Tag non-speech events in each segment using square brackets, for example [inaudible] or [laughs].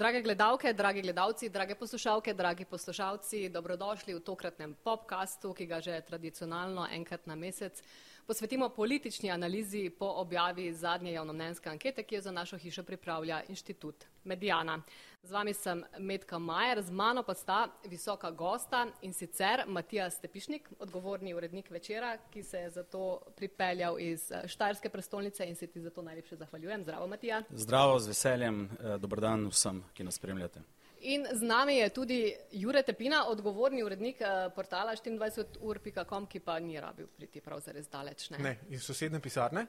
Drage gledalke, dragi gledalci, drage poslušalke, dragi poslušalci, dobrodošli v tokratnem popkastu, ki ga že tradicionalno enkrat na mesec posvetimo politični analizi po objavi zadnje javnomnenjske ankete, ki jo za našo hišo pripravlja inštitut Medijana. Z vami sem Medka Majer, z mano pa sta visoka gosta in sicer Matija Stepišnik, odgovorni urednik večera, ki se je zato pripeljal iz eh, Štajerske prestolnice in se ti zato najlepše zahvaljujem. Zdravo, Matija. Zdravo, z veseljem, eh, dobrodan vsem, ki nas spremljate. In z nami je tudi Jure Tepina, odgovorni urednik eh, portala 24ur.com, ki pa ni rabil priti prav zares daleč. Ne, ne iz sosedne pisarne.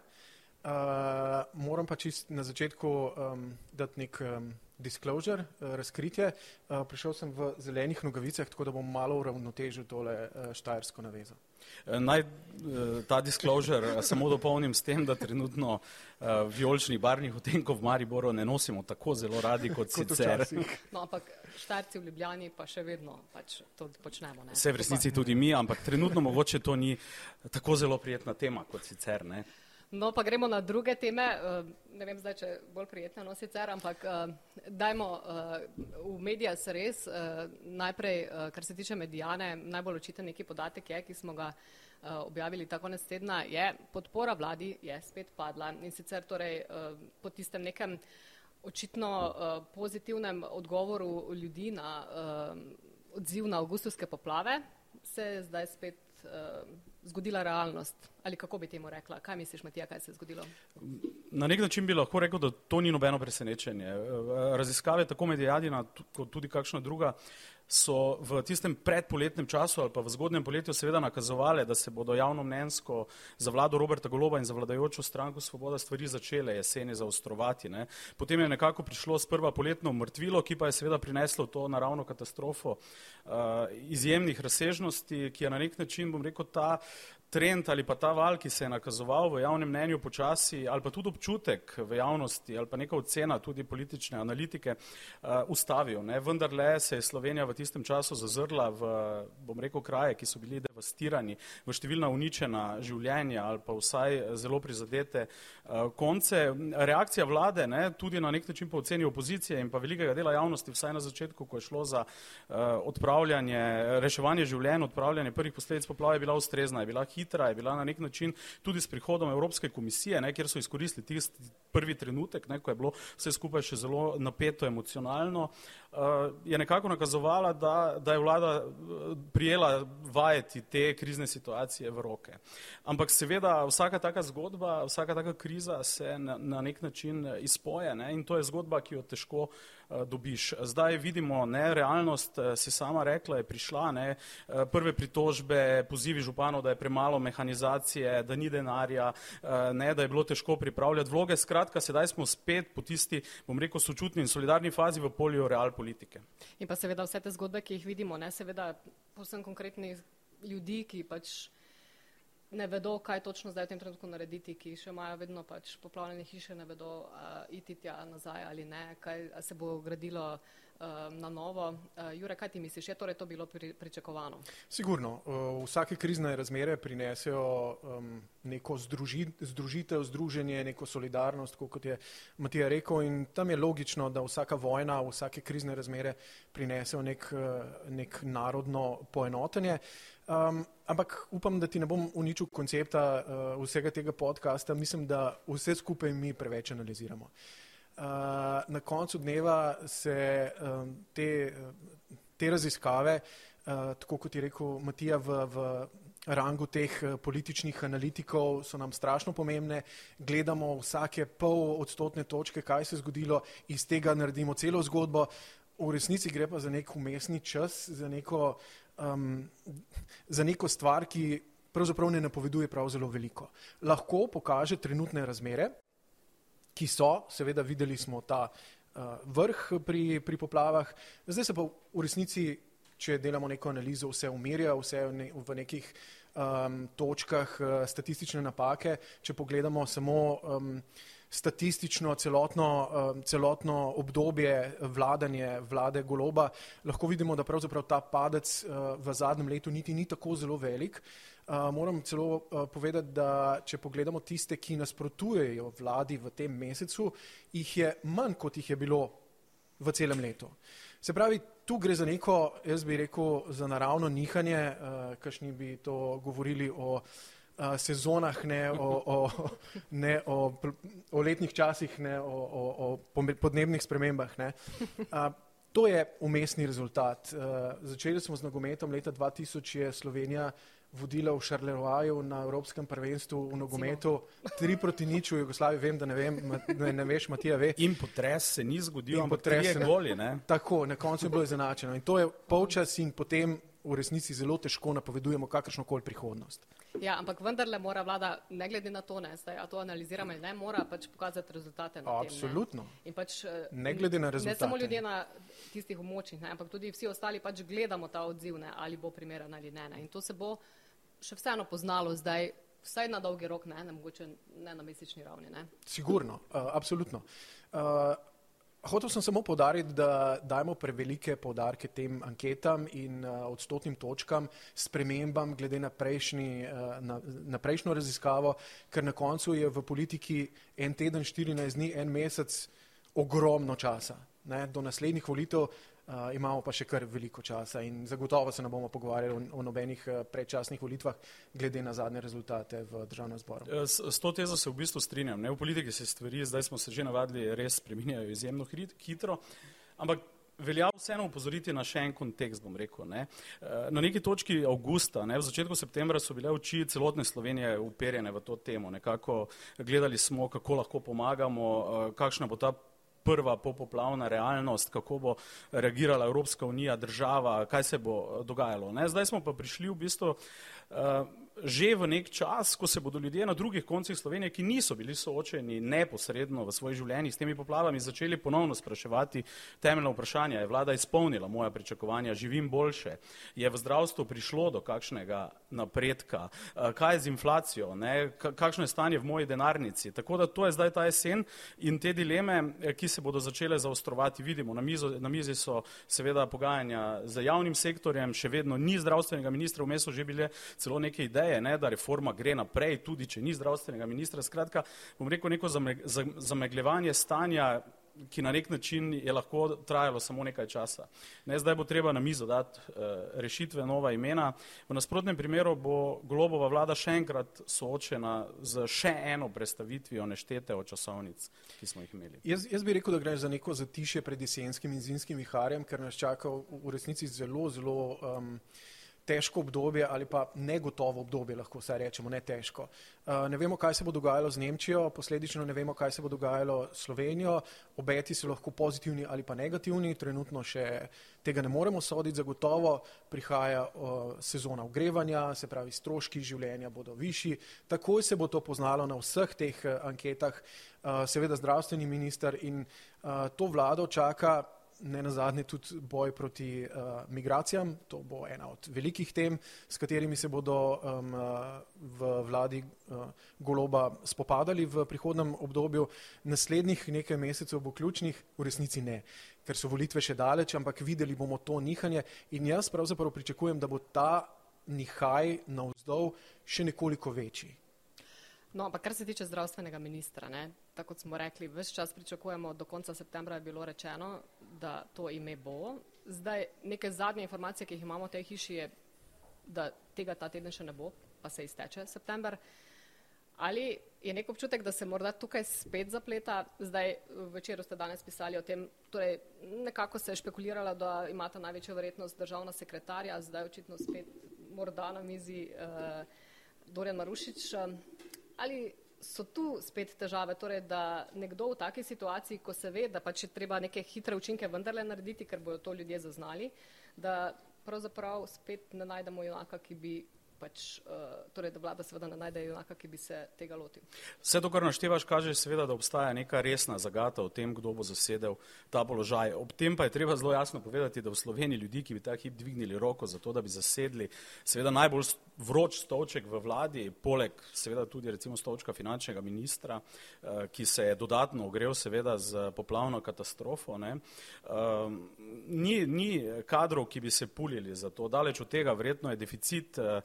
Uh, moram pa čist na začetku um, dati nek um, disclosure, uh, razkritje. Uh, prišel sem v zelenih nogavicah, tako da bom malo uravnotežil tole uh, štajersko navezo. Naj ta disclosure samo dopolnim s tem, da trenutno vijoličnih barvnih odtenkov v Mariboru ne nosimo tako zelo radi kot, kot sicer. No, ampak štarci v Ljubljani pa še vedno pač to počnemo. Ne? Vse v resnici tudi mi, ampak trenutno mogoče to ni tako zelo prijetna tema kot sicer. Ne? No, pa gremo na druge teme. Eh, ne vem zdaj, če je bolj prijetno, no sicer, ampak eh, dajmo eh, v medija se res. Najprej, kar se tiče medijane, najbolj očiten neki podatek je, ki smo ga objavili tako konec tedna, je podpora vladi je spet padla in sicer torej po tistem nekem očitno pozitivnem odgovoru ljudi na odziv na avgustovske poplave se je zdaj spet zgodila realnost. Ali kako bi temu rekla? Kaj misliš, Matija, kaj se je zgodilo? Na nek način bi lahko rekel, da to ni nobeno presenečenje. Raziskave tako medijadina kot tudi kakšna druga so v tistem predpoletnem času ali pa v zgodnjem poletju seveda nakazovale, da se bodo javno mnensko za vlado Roberta Goloba in za vladajočo stranko Svoboda stvari začele jeseni zaostrovati. Ne. Potem je nekako prišlo sprva poletno mrtvilo, ki pa je seveda prineslo to naravno katastrofo uh, izjemnih razsežnosti, ki je na nek način, bom rekel, ta, trend ali pa ta val, ki se je nakazoval v javnem mnenju počasi, ali pa tudi občutek v javnosti, ali pa neka ocena tudi politične analitike, uh, ustavil. Ne? Vendar le se je Slovenija v tistem času zazrla v, bom rekel, kraje, ki so bili devastirani, v številna uničena življenja ali pa vsaj zelo prizadete uh, konce. Reakcija vlade, ne, tudi na nek način po oceni opozicije in pa velikega dela javnosti, vsaj na začetku, ko je šlo za uh, odpravljanje, reševanje življenj, odpravljanje prvih posledic poplave, je bila ustrezna, je bila hitra hitra, je bila na nek način tudi s prihodom Evropske komisije, ne, kjer so izkoristili tisti prvi trenutek, ne, ko je bilo vse skupaj še zelo napeto emocionalno, uh, je nekako nakazovala, da, da je vlada eh, prijela vajeti te krizne situacije v roke. Ampak seveda vsaka taka zgodba, vsaka taka kriza se na, na nek način izpoje ne, in to je zgodba, ki jo težko uh, dobiš. Zdaj vidimo, ne, realnost eh, si sama rekla, je prišla, ne, eh, prve pritožbe, pozivi županov, da je premalo mehanizacije, da ni denarja, ne, da je bilo težko pripravljati vloge. Skratka, sedaj smo spet po tisti, bom rekel, sočutni in solidarni fazi v polju real politike. In pa seveda vse te zgodbe, ki jih vidimo, ne, seveda posebno konkretni ljudi, ki pač ne vedo, kaj točno zdaj v tem trenutku narediti, ki še imajo vedno pač poplavljene hiše, ne vedo, uh, iti tja nazaj ali ne, kaj se bo gradilo na novo. Uh, Jure, kaj ti misliš, je torej to bilo pri, pričakovano? Sigurno. Uh, vsake krizne razmere prinesejo um, neko združi, združitev, združenje, neko solidarnost, kot je Matija rekel in tam je logično, da vsaka vojna, vsake krizne razmere prinesejo nek, nek narodno poenotenje. Um, ampak upam, da ti ne bom uničil koncepta uh, vsega tega podcasta. Mislim, da vse skupaj mi preveč analiziramo. Uh, na koncu dneva se um, te, te raziskave, uh, tako kot je rekel Matija, v, v rangu teh političnih analitikov so nam strašno pomembne. Gledamo vsake pol odstotne točke, kaj se je zgodilo, iz tega naredimo celo zgodbo. V resnici gre pa za nek umestni čas, za neko um, za neko stvar, ki pravzaprav ne napoveduje prav zelo veliko. Lahko pokaže trenutne razmere, ki so, seveda videli smo ta uh, vrh pri, pri poplavah, zdaj se pa v resnici, če delamo neko analizo, vse umirja, vse v, ne, v nekih um, točkah uh, statistične napake, če pogledamo samo um, statistično celotno, um, celotno obdobje vladanja vlade Goloba, lahko vidimo, da pravzaprav ta padec uh, v zadnjem letu niti ni tako zelo velik. Uh, moram celo uh, povedati, da če pogledamo tiste, ki nasprotujejo vladi v tem mesecu, jih je manj, kot jih je bilo v celem letu. Se pravi, tu gre za neko, jaz bi rekel, za naravno nihanje, kakšni bi to govorili o uh, sezonah, ne o, o, ne o, o letnih časih, ne o, o, o podnebnih spremembah. Uh, to je umestni rezultat. Uh, začeli smo z nogometom, leta 2000 je Slovenija vodila v Šarleroju na Evropskem prvenstvu v nogometu, tri proti nič v Jugoslaviji, vem, da ne, vem, ne, ne veš, Matija ve. In potres se ni zgodil, ampak potres je goli. Ne? Tako, na koncu je bilo izenačeno. In to je polčas in potem v resnici zelo težko napovedujemo kakršno koli prihodnost. Ja, ampak vendarle mora vlada, ne glede na to, ne, zdaj, a to analiziramo ali ne, mora pač pokazati rezultate. Na Absolutno. Tem, ne. Pač, eh, ne glede na rezultate. Ne samo ljudje na tistih območjih, ampak tudi vsi ostali pač gledamo ta odziv, ne, ali bo primeren ali ne. ne. In to se bo še vseeno poznalo zdaj, vsaj na dolgi rok, ne, ne mogoče ne na mesečni ravni. Ne. Sigurno, uh, absolutno. Uh, Hotel sem samo podariti, da dajemo prevelike podarke tem anketam in uh, odstotnim točkam, spremembam glede na, prejšnji, uh, na, na prejšnjo raziskavo, ker na koncu je v politiki en teden, 14 dni, en mesec ogromno časa. Ne, do naslednjih volitev Uh, imamo pa še kar veliko časa in zagotovo se ne bomo pogovarjali o, o nobenih uh, predčasnih volitvah, glede na zadnje rezultate v državnem zboru. Eh, s, s to tezo se v bistvu strinjam. Ne? V politiki se stvari, zdaj smo se že navadili, res spreminjajo izjemno hitro, ampak velja vseeno upozoriti na še en kontekst, bom rekel. Ne? Na neki točki avgusta, ne, v začetku septembra so bile oči celotne Slovenije uperjene v to temo. Nekako gledali smo, kako lahko pomagamo, kakšna bo ta prva popoplavna realnost, kako bo reagirala Evropska unija, država, kaj se bo dogajalo. Ne? Zdaj smo pa prišli v bistvu uh, že v nek čas, ko se bodo ljudje na drugih koncih Slovenije, ki niso bili soočeni neposredno v svojih življenjih s temi poplavami, začeli ponovno spraševati temeljna vprašanja. Je vlada izpolnila moja pričakovanja, živim boljše, je v zdravstvu prišlo do kakšnega napredka, eh, kaj je z inflacijo, ne? kakšno je stanje v moji denarnici. Tako da to je zdaj ta jesen in te dileme, eh, ki se bodo začele zaostrovati, vidimo. Na, mizo, na mizi so seveda pogajanja z javnim sektorjem, še vedno ni zdravstvenega ministra, vmes so že bile celo neke ideje, ne, da reforma gre naprej, tudi če ni zdravstvenega ministra. Skratka, bom rekel neko zamegljevanje stanja, ki na nek način je lahko trajalo samo nekaj časa. Ne, zdaj bo treba na mizo dati uh, rešitve, nova imena. V nasprotnem primeru bo globova vlada še enkrat soočena z še eno predstavitvijo neštete od časovnic, ki smo jih imeli. Jaz, jaz bi rekel, da gre za neko zatišje pred jesenskim in zimskim viharjem, ker nas čaka v resnici zelo, zelo. Um, težko obdobje ali pa negotovo obdobje, lahko vsaj rečemo, ne težko. Uh, ne vemo, kaj se bo dogajalo z Nemčijo, posledično ne vemo, kaj se bo dogajalo s Slovenijo. Obeti so lahko pozitivni ali pa negativni, trenutno še tega ne moremo soditi, zagotovo prihaja uh, sezona ogrevanja, se pravi, stroški življenja bodo višji. Takoj se bo to poznalo na vseh teh uh, anketah, seveda zdravstveni minister in to vlado čaka ne na zadnje tudi boj proti uh, migracijam. To bo ena od velikih tem, s katerimi se bodo um, v vladi uh, Goloba spopadali v prihodnem obdobju. Naslednjih nekaj mesecev bo ključnih, v resnici ne, ker so volitve še daleč, ampak videli bomo to nihanje in jaz pravzaprav pričakujem, da bo ta nihaj navzdol še nekoliko večji. No, ampak kar se tiče zdravstvenega ministra, ne, tako kot smo rekli, vse čas pričakujemo, do konca septembra je bilo rečeno, da to ime bo. Zdaj, neke zadnje informacije, ki jih imamo v tej hiši, je, da tega ta teden še ne bo, pa se izteče september. Ali je nek občutek, da se morda tukaj spet zapleta? Zdaj, večer ste danes pisali o tem, torej nekako se je špekuliralo, da imata največjo verjetnost državna sekretarja, zdaj očitno spet morda na mizi uh, Dorjan Marušič. Ali so tu spet težave, torej, da nekdo v taki situaciji, ko se ve, da pač je treba neke hitre učinke vendarle narediti, ker bodo to ljudje zaznali, da pravzaprav spet ne najdemo junaka, ki bi pač, uh, torej, da vlada seveda ne najde junaka, ki bi se tega lotil. Vse to, kar naštevaš, kaže seveda, da obstaja neka resna zagata o tem, kdo bo zasedel ta položaj. Ob tem pa je treba zelo jasno povedati, da v Sloveniji ljudi, ki bi ta hip dvignili roko za to, da bi zasedli seveda najbolj vroč stolček v vladi, poleg seveda tudi recimo stolčka finančnega ministra, uh, ki se je dodatno ogrel seveda z poplavno katastrofo, ne, uh, ni, ni kadrov, ki bi se pulili za to. Daleč od tega, verjetno je deficit uh,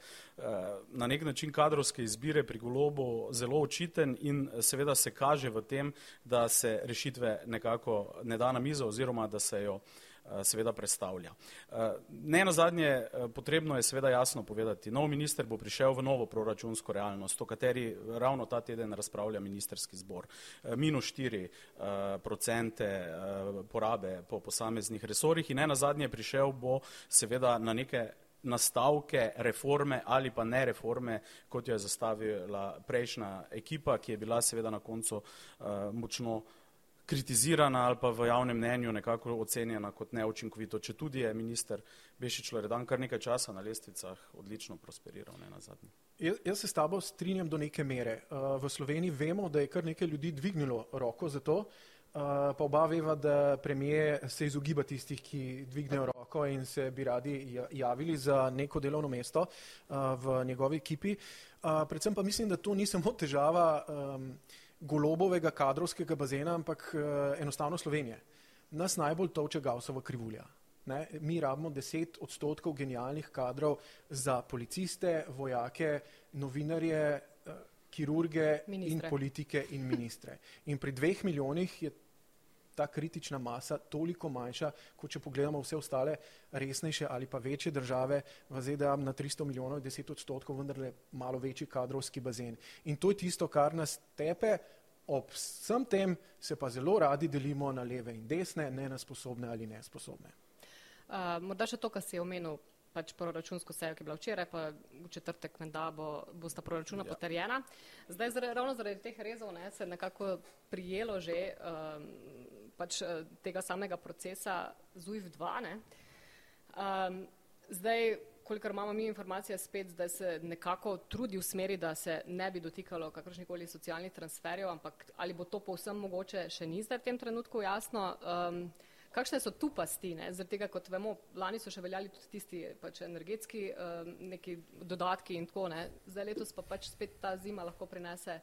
na nek način kadrovske izbire pri golobu zelo očiten in seveda se kaže v tem, da se rešitve nekako ne da na mizo oziroma da se jo Eh, seveda predstavlja. Eh, ne na zadnje, eh, potrebno je seveda jasno povedati, nov minister bo prišel v novo proračunsko realnost, o kateri ravno ta teden razpravlja ministerski zbor. Minus 4 procente porabe po posameznih resorjih in ne na zadnje prišel bo seveda na neke nastavke reforme ali pa ne reforme, kot jo je zastavila prejšnja ekipa, ki je bila seveda na koncu močno kritizirana ali pa v javnem mnenju nekako ocenjena kot neučinkovito, če tudi je minister Bešič Loredan kar nekaj časa na lestvicah odlično prosperiral, ne na zadnji. Jaz, jaz se s tabo strinjam do neke mere. Uh, v Sloveniji vemo, da je kar nekaj ljudi dvignilo roko za to, uh, pa oba veva, da premije se izogiba tistih, ki dvignejo roko in se bi radi ja, javili za neko delovno mesto uh, v njegovi ekipi. Uh, predvsem pa mislim, da to ni samo težava um, golobovega kadrovskega bazena, ampak enostavno Slovenije. Nas najbolj toče Gausova krivulja. Ne? Mi rabimo deset odstotkov genialnih kadrov za policiste, vojake, novinarje, kirurge ministre. in politike in ministre. In pri dveh milijonih je ta kritična masa toliko manjša, kot če pogledamo vse ostale resnejše ali pa večje države v ZDA na 300 milijonov, 10 odstotkov, vendarle malo večji kadrovski bazen. In to je tisto, kar nas tepe, ob vsem tem se pa zelo radi delimo na leve in desne, ne na sposobne ali nesposobne. Uh, morda še to, kar si omenil, pač proračunsko sejo, ki je bila včeraj, pa v četrtek menda bo, bo sta proračuna ja. potrjena. Zdaj, zre, ravno zaradi teh rezov, ne, se je nekako prijelo že um, pač eh, tega samega procesa ZUIF-2. Um, zdaj, kolikor imamo mi informacije spet, da se nekako trudi v smeri, da se ne bi dotikalo kakršnikoli socialnih transferjev, ampak ali bo to povsem mogoče, še ni zdaj v tem trenutku jasno. Um, Kakšne so tu pasti? Zaradi tega, kot vemo, lani so še veljali tudi tisti pač energetski um, neki dodatki in tako. Ne? Zdaj letos pa pač spet ta zima lahko prinese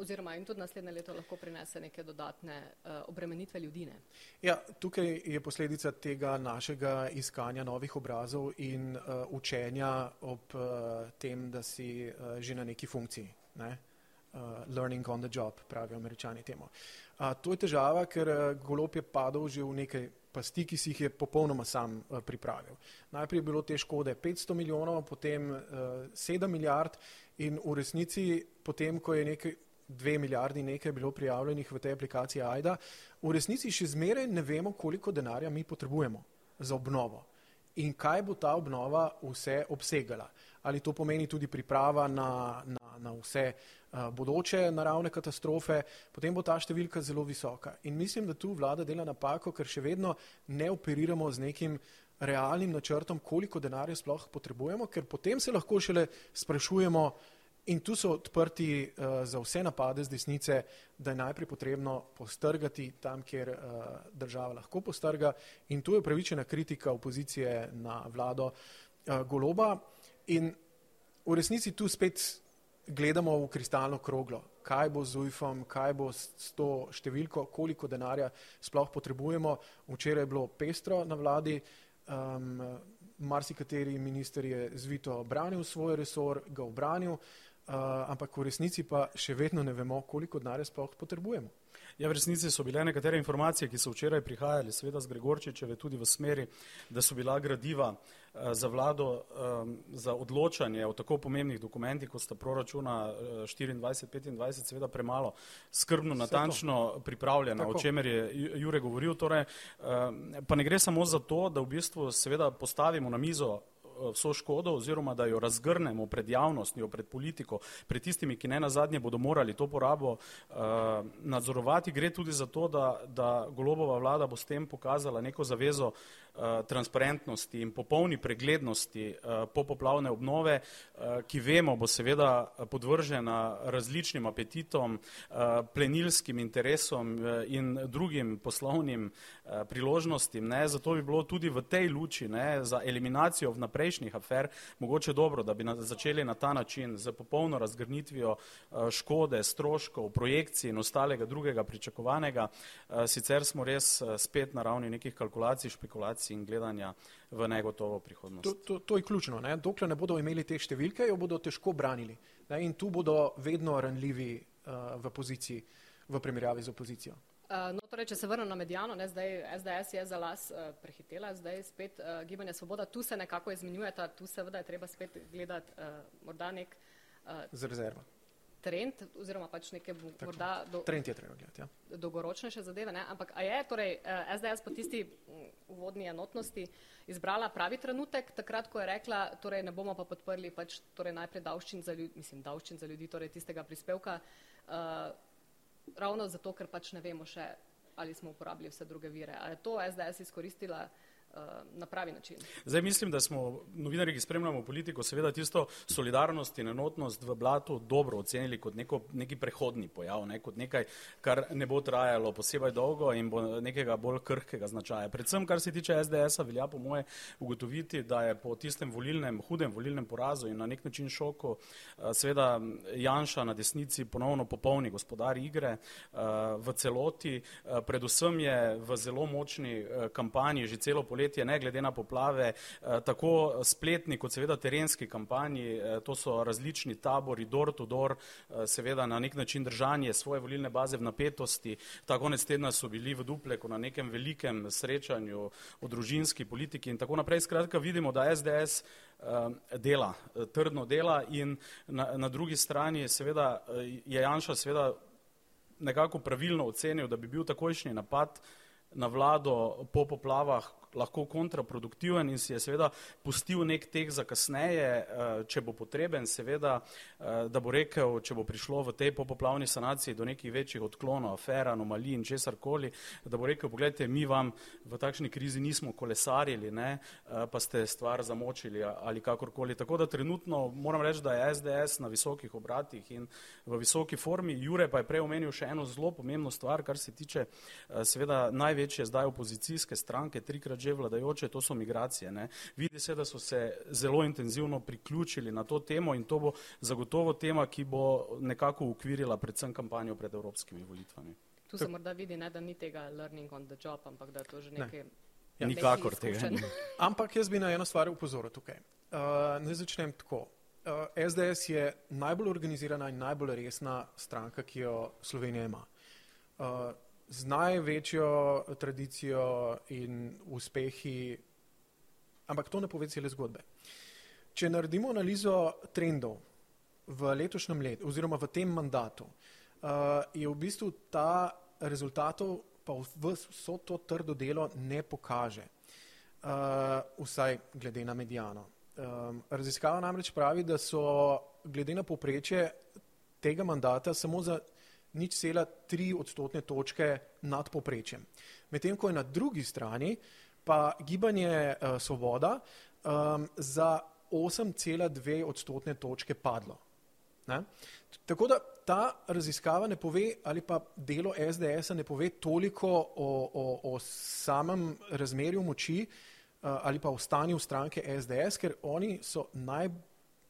oziroma in tudi naslednje leto lahko prinese neke dodatne uh, obremenitve ljudi. Ne? Ja, tukaj je posledica tega našega iskanja novih obrazov in uh, učenja ob uh, tem, da si uh, že na neki funkciji. Ne? Uh, learning on the job, pravijo američani temu. Uh, to je težava, ker uh, golop je padel že v nekaj pasti, ki si jih je popolnoma sam uh, pripravil. Najprej je bilo te škode 500 milijonov, potem uh, 7 milijard in v resnici potem, ko je nekaj dve milijardi nekaj bilo prijavljenih v tej aplikaciji AIDA, v resnici še zmeraj ne vemo, koliko denarja mi potrebujemo za obnovo in kaj bo ta obnova vse obsegala. Ali to pomeni tudi priprava na, na, na vse uh, bodoče naravne katastrofe, potem bo ta številka zelo visoka. In mislim, da tu vlada dela napako, ker še vedno ne operiramo z nekim realnim načrtom, koliko denarja sploh potrebujemo, ker potem se lahko šele sprašujemo, In tu so odprti uh, za vse napade z desnice, da je najprej potrebno postrgati tam, kjer uh, država lahko postrga. In tu je upravičena kritika opozicije na vlado uh, Goloba. In v resnici tu spet gledamo v kristalno kroglo, kaj bo z UIF-om, kaj bo s to številko, koliko denarja sploh potrebujemo. Včeraj je bilo pestro na vladi. Um, marsikateri minister je zvito obranil svoj resor, ga obranil. Uh, ampak v resnici pa še vedno ne vemo, koliko denarja sploh potrebujemo. Ja, v resnici so bile nekatere informacije, ki so včeraj prihajali, seveda z Gregorčičeve, tudi v smeri, da so bila gradiva uh, za vlado um, za odločanje o tako pomembnih dokumentih, kot sta proračuna uh, 24-25, seveda premalo skrbno, natančno pripravljena, tako. o čemer je Jure govoril. Torej, uh, pa ne gre samo za to, da v bistvu seveda postavimo na mizo vso škodo oziroma da jo razgrnemo pred javnostjo, pred politiko, pred tistimi, ki ne na zadnje bodo morali to porabo uh, nadzorovati. Gre tudi za to, da, da golobova vlada bo s tem pokazala neko zavezo uh, Eh, transparentnosti in popolni preglednosti eh, popoplavne obnove, eh, ki vemo bo seveda podvržena različnim apetitom, plenilskim interesom in drugim poslovnim priložnostim. Ne. Zato bi bilo tudi v tej luči ne, za eliminacijo vnaprejšnjih afer mogoče dobro, da bi začeli na ta način z popolno razgrnitvijo škode, stroškov, projekcij in ostalega drugega pričakovanega. Sicer smo res spet na ravni nekih kalkulacij, špekulacij migracij in gledanja v negotovo prihodnost. To, to, to je ključno. Ne? Dokler ne bodo imeli te številke, jo bodo težko branili. Ne? In tu bodo vedno ranljivi uh, v poziciji, v primerjavi z opozicijo. Uh, no, torej, če se vrnem na medijano, ne, zdaj SDS je za las uh, prehitela, zdaj spet uh, gibanje svoboda, tu se nekako izmenjujeta, tu seveda je treba spet gledati uh, morda nek uh, z rezervo. Trend, oziroma pač neke morda do, trend je treba gledati. Ja. Dolgoročnejše zadeve, ne? ampak a je torej uh, SDS po tisti uvodni enotnosti izbrala pravi trenutek, takrat, ko je rekla, torej ne bomo pa podprli pač torej najprej davščin za ljudi, mislim, davščin za ljudi, torej tistega prispevka. Uh, ravno zato, ker pač ne vemo še, ali smo uporabili vse druge vire. Ali je to SDS izkoristila Eh, na pravi način. Zdaj mislim, da smo novinari, ki spremljamo politiko, seveda tisto solidarnost in enotnost v blatu dobro ocenili kot neko, neki prehodni pojav, ne, kot nekaj, kar ne bo trajalo posebej dolgo in bo nekega bolj krhkega značaja. Predvsem, kar se tiče SDS-a, velja po moje ugotoviti, da je po tistem volilnem, hudem volilnem porazu in na nek način šoku, eh, seveda Janša na desnici ponovno popolni gospodar igre eh, v celoti, predvsem je v zelo močni kampanji že celo poletje poletje, ne glede na poplave, eh, tako spletni kot seveda terenski kampanji, eh, to so različni tabori, door to door, eh, seveda na nek način držanje svoje volilne baze v napetosti. Ta konec tedna so bili v Dupleku na nekem velikem srečanju o družinski politiki in tako naprej. Skratka, vidimo, da SDS dela, trdno dela in na, na drugi strani seveda je Janša seveda nekako pravilno ocenil, da bi bil takojšnji napad na vlado po poplavah lahko kontraproduktiven in si je seveda pustil nek tek za kasneje, eh, če bo potreben, seveda, eh, da bo rekel, če bo prišlo v tej popoplavni sanaciji do nekih večjih odklonov, afera, anomalij in česar koli, da bo rekel, pogledajte, mi vam v takšni krizi nismo kolesarili, ne, eh, pa ste stvar zamočili ali kakorkoli. Tako da trenutno moram reči, da je SDS na visokih obratih in v visoki formi. Jure pa je prej omenil še eno zelo pomembno stvar, kar se tiče seveda največje zdaj opozicijske stranke, trikrat že vladajoče, to so migracije. Ne. Vidi se, da so se zelo intenzivno priključili na to temo in to bo zagotovo tema, ki bo nekako ukvirila predvsem kampanjo pred evropskimi volitvami. Tu se morda vidi, ne, da ni tega learning on the job, ampak da je to že nekaj. Ne. Ja, nikakor tega. [laughs] Ampak jaz bi na eno stvar upozoril tukaj. Uh, ne začnem tako. Uh, SDS je najbolj organizirana in najbolj resna stranka, ki jo Slovenija ima. Uh, z največjo tradicijo in uspehi, ampak to ne pove cele zgodbe. Če naredimo analizo trendov v letošnjem letu oziroma v tem mandatu, uh, je v bistvu ta rezultatov pa vso to trdo delo ne pokaže, uh, vsaj glede na medijano. Um, raziskava namreč pravi, da so glede na poprečje tega mandata samo za nič cela tri odstotne točke nad poprečjem. Medtem ko je na drugi strani pa gibanje uh, Svoboda um, za 8,2 odstotne točke padlo. Ne? Tako da ta raziskava ne pove ali pa delo SDS-a ne pove toliko o, o, o samem razmerju moči uh, ali pa o stanju stranke SDS, ker oni so naj,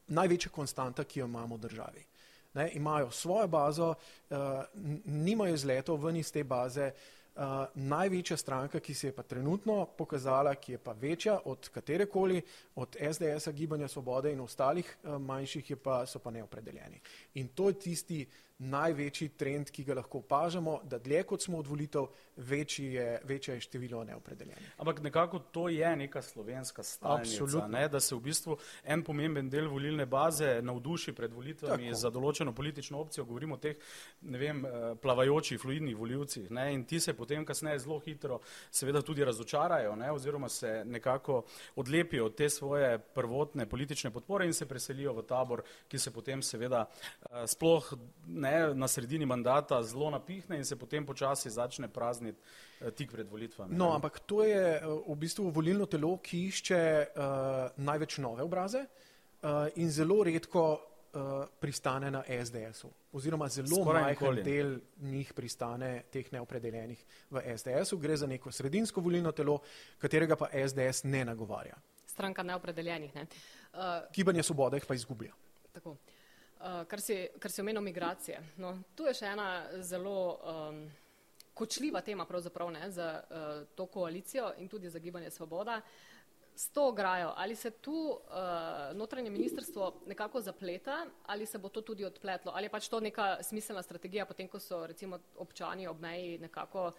največja konstanta, ki jo imamo v državi ne, imajo svojo bazo, uh, nimajo izletov ven iz te baze. Uh, največja stranka, ki se je pa trenutno pokazala, ki je pa večja od katerekoli, od SDS-a, Gibanja Svobode in ostalih uh, manjših, pa, so pa neopredeljeni. In to je tisti največji trend, ki ga lahko opažamo, da dlje kot smo od volitev, večje je, večje je število neopredeljenih. Ampak nekako to je neka slovenska stalnica, ne? da se v bistvu en pomemben del volilne baze navduši pred volitvami Tako. za določeno politično opcijo, govorimo o teh, vem, eh, plavajočih, fluidnih voljivcih ne? in ti se potem kasneje zelo hitro seveda tudi razočarajo ne? oziroma se nekako odlepijo od te svoje prvotne politične podpore in se preselijo v tabor, ki se potem seveda uh, sploh ne na sredini mandata zelo napihne in se potem počasi začne prazniti eh, tik pred volitvami. No, ampak to je eh, v bistvu volilno telo, ki išče uh, največ nove obraze uh, in zelo redko uh, pristane na SDS-u. Oziroma zelo majhen del njih pristane teh neopredeljenih v SDS-u. Gre za neko sredinsko volilno telo, katerega pa SDS ne nagovarja. Stranka neopredeljenih. Ne? Uh, Gibanje svobode jih pa izgublja. Tako. Uh, kar, si, kar si omenil migracije. No, tu je še ena zelo um, kočljiva tema pravzaprav ne, za uh, to koalicijo in tudi za gibanje Svoboda. S to ograjo, ali se tu uh, notranje ministrstvo nekako zapleta, ali se bo to tudi odpletlo, ali je pač to neka smiselna strategija, potem ko so recimo občani ob meji nekako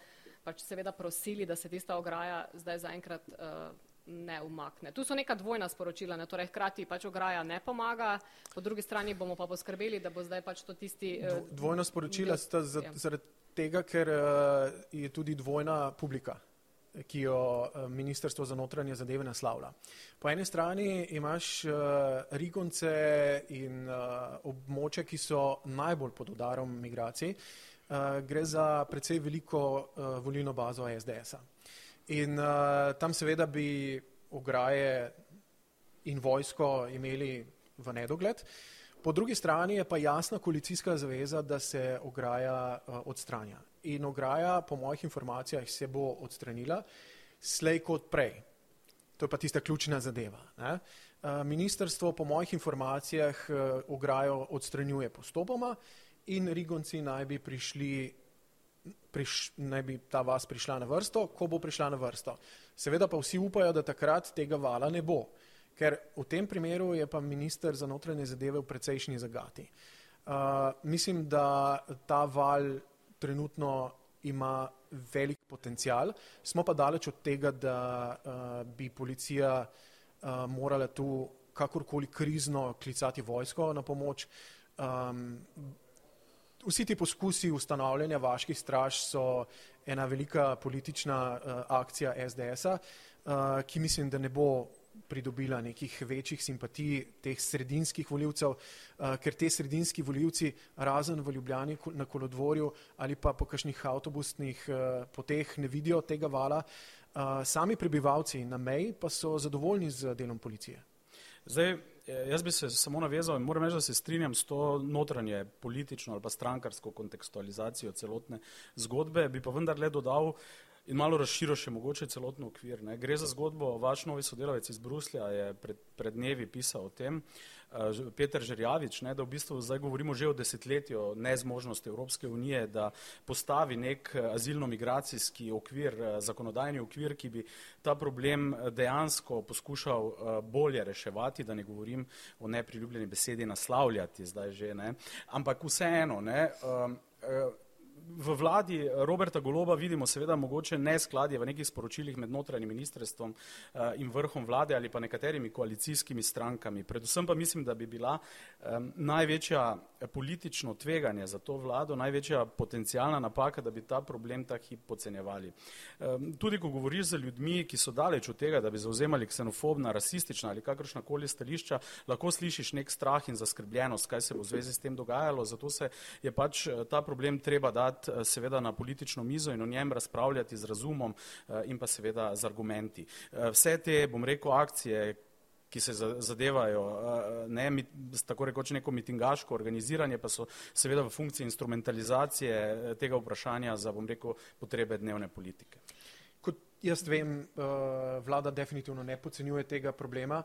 pač seveda prosili, da se tista ograja zdaj zaenkrat uh, ne umakne. Tu so neka dvojna sporočila, ne? torej hkrati pač ograja ne pomaga, po drugi strani bomo pa poskrbeli, da bo zdaj pač to tisti. Uh, dvojna sporočila sta ja. zaradi tega, ker uh, je tudi dvojna publika ki jo Ministrstvo za notranje zadeve naslavlja. Po eni strani imaš uh, Rigonce in uh, območja, ki so najbolj pod udarom migracij. Uh, gre za precej veliko uh, volilno bazo SDS-a. In uh, tam seveda bi ograje in vojsko imeli v nedogled. Po drugi strani je pa jasna koalicijska zaveza, da se ograja uh, odstranja. In ograja, po mojih informacijah, se bo odstranila slej kot prej. To je pa tista ključna zadeva. Ne? Uh, ministrstvo, po mojih informacijah, uh, ograjo odstranjuje postopoma in Rigonci naj bi prišli priš, naj bi ta vas prišla na vrsto, ko bo prišla na vrsto. Seveda pa vsi upajo, da takrat tega vala ne bo, ker v tem primeru je pa minister za notranje zadeve v precejšnji zagati. Uh, mislim, da ta val trenutno ima velik potencial, smo pa daleč od tega, da uh, bi policija uh, morala tu kakorkoli krizno klicati vojsko na pomoč. Um, vsi ti poskusi ustanavljanja vaških straž so ena velika politična uh, akcija SDS-a, uh, ki mislim, da ne bo pridobila nekih večjih simpatij teh sredinskih voljivcev, uh, ker te sredinski voljivci razen v Ljubljani na kolodvorju ali pa po kakšnih avtobusnih uh, poteh ne vidijo tega vala. Uh, sami prebivalci na meji pa so zadovoljni z delom policije. Zdaj, jaz bi se samo navezal in moram reči, da se strinjam s to notranje politično ali pa strankarsko kontekstualizacijo celotne zgodbe, bi pa vendar le dodal in malo razširil še mogoče celotno okvir. Ne. Gre za zgodbo, vaš novi sodelavec iz Bruslja je pred, pred dnevi pisal o tem, uh, Peter Žerjavič, ne, da v bistvu zdaj govorimo že o desetletju nezmožnosti Evropske unije, da postavi nek eh, azilno-migracijski okvir, eh, zakonodajni okvir, ki bi ta problem dejansko poskušal bolje reševati, da ne govorim o nepriljubljeni besedi naslavljati zdaj že, ne. ampak vseeno, ne, v vladi Roberta Goloba vidimo seveda mogoče neskladje v nekih sporočilih med notranjim ministrstvom uh, in vrhom vlade ali pa nekaterimi koalicijskimi strankami. Predvsem pa mislim, da bi bila največja politično tveganje za to vlado, največja potencijalna napaka, da bi ta problem tak hip pocenjevali. Um, tudi ko govoriš z ljudmi, ki so daleč od tega, da bi zauzemali ksenofobna, rasistična ali kakršna koli stališča, lahko slišiš nek strah in zaskrbljenost, kaj se bo v zvezi s tem dogajalo, zato se je pač ta problem treba dati eh, seveda na politično mizo in o njem razpravljati z razumom eh, in pa seveda z argumenti. Eh, vse te, bom rekel, akcije, ki se zadevajo, ne, tako rekoč neko mitingaško organiziranje, pa so seveda v funkciji instrumentalizacije tega vprašanja za, bom rekel, potrebe dnevne politike. Kot jaz vem, vlada definitivno ne podcenjuje tega problema,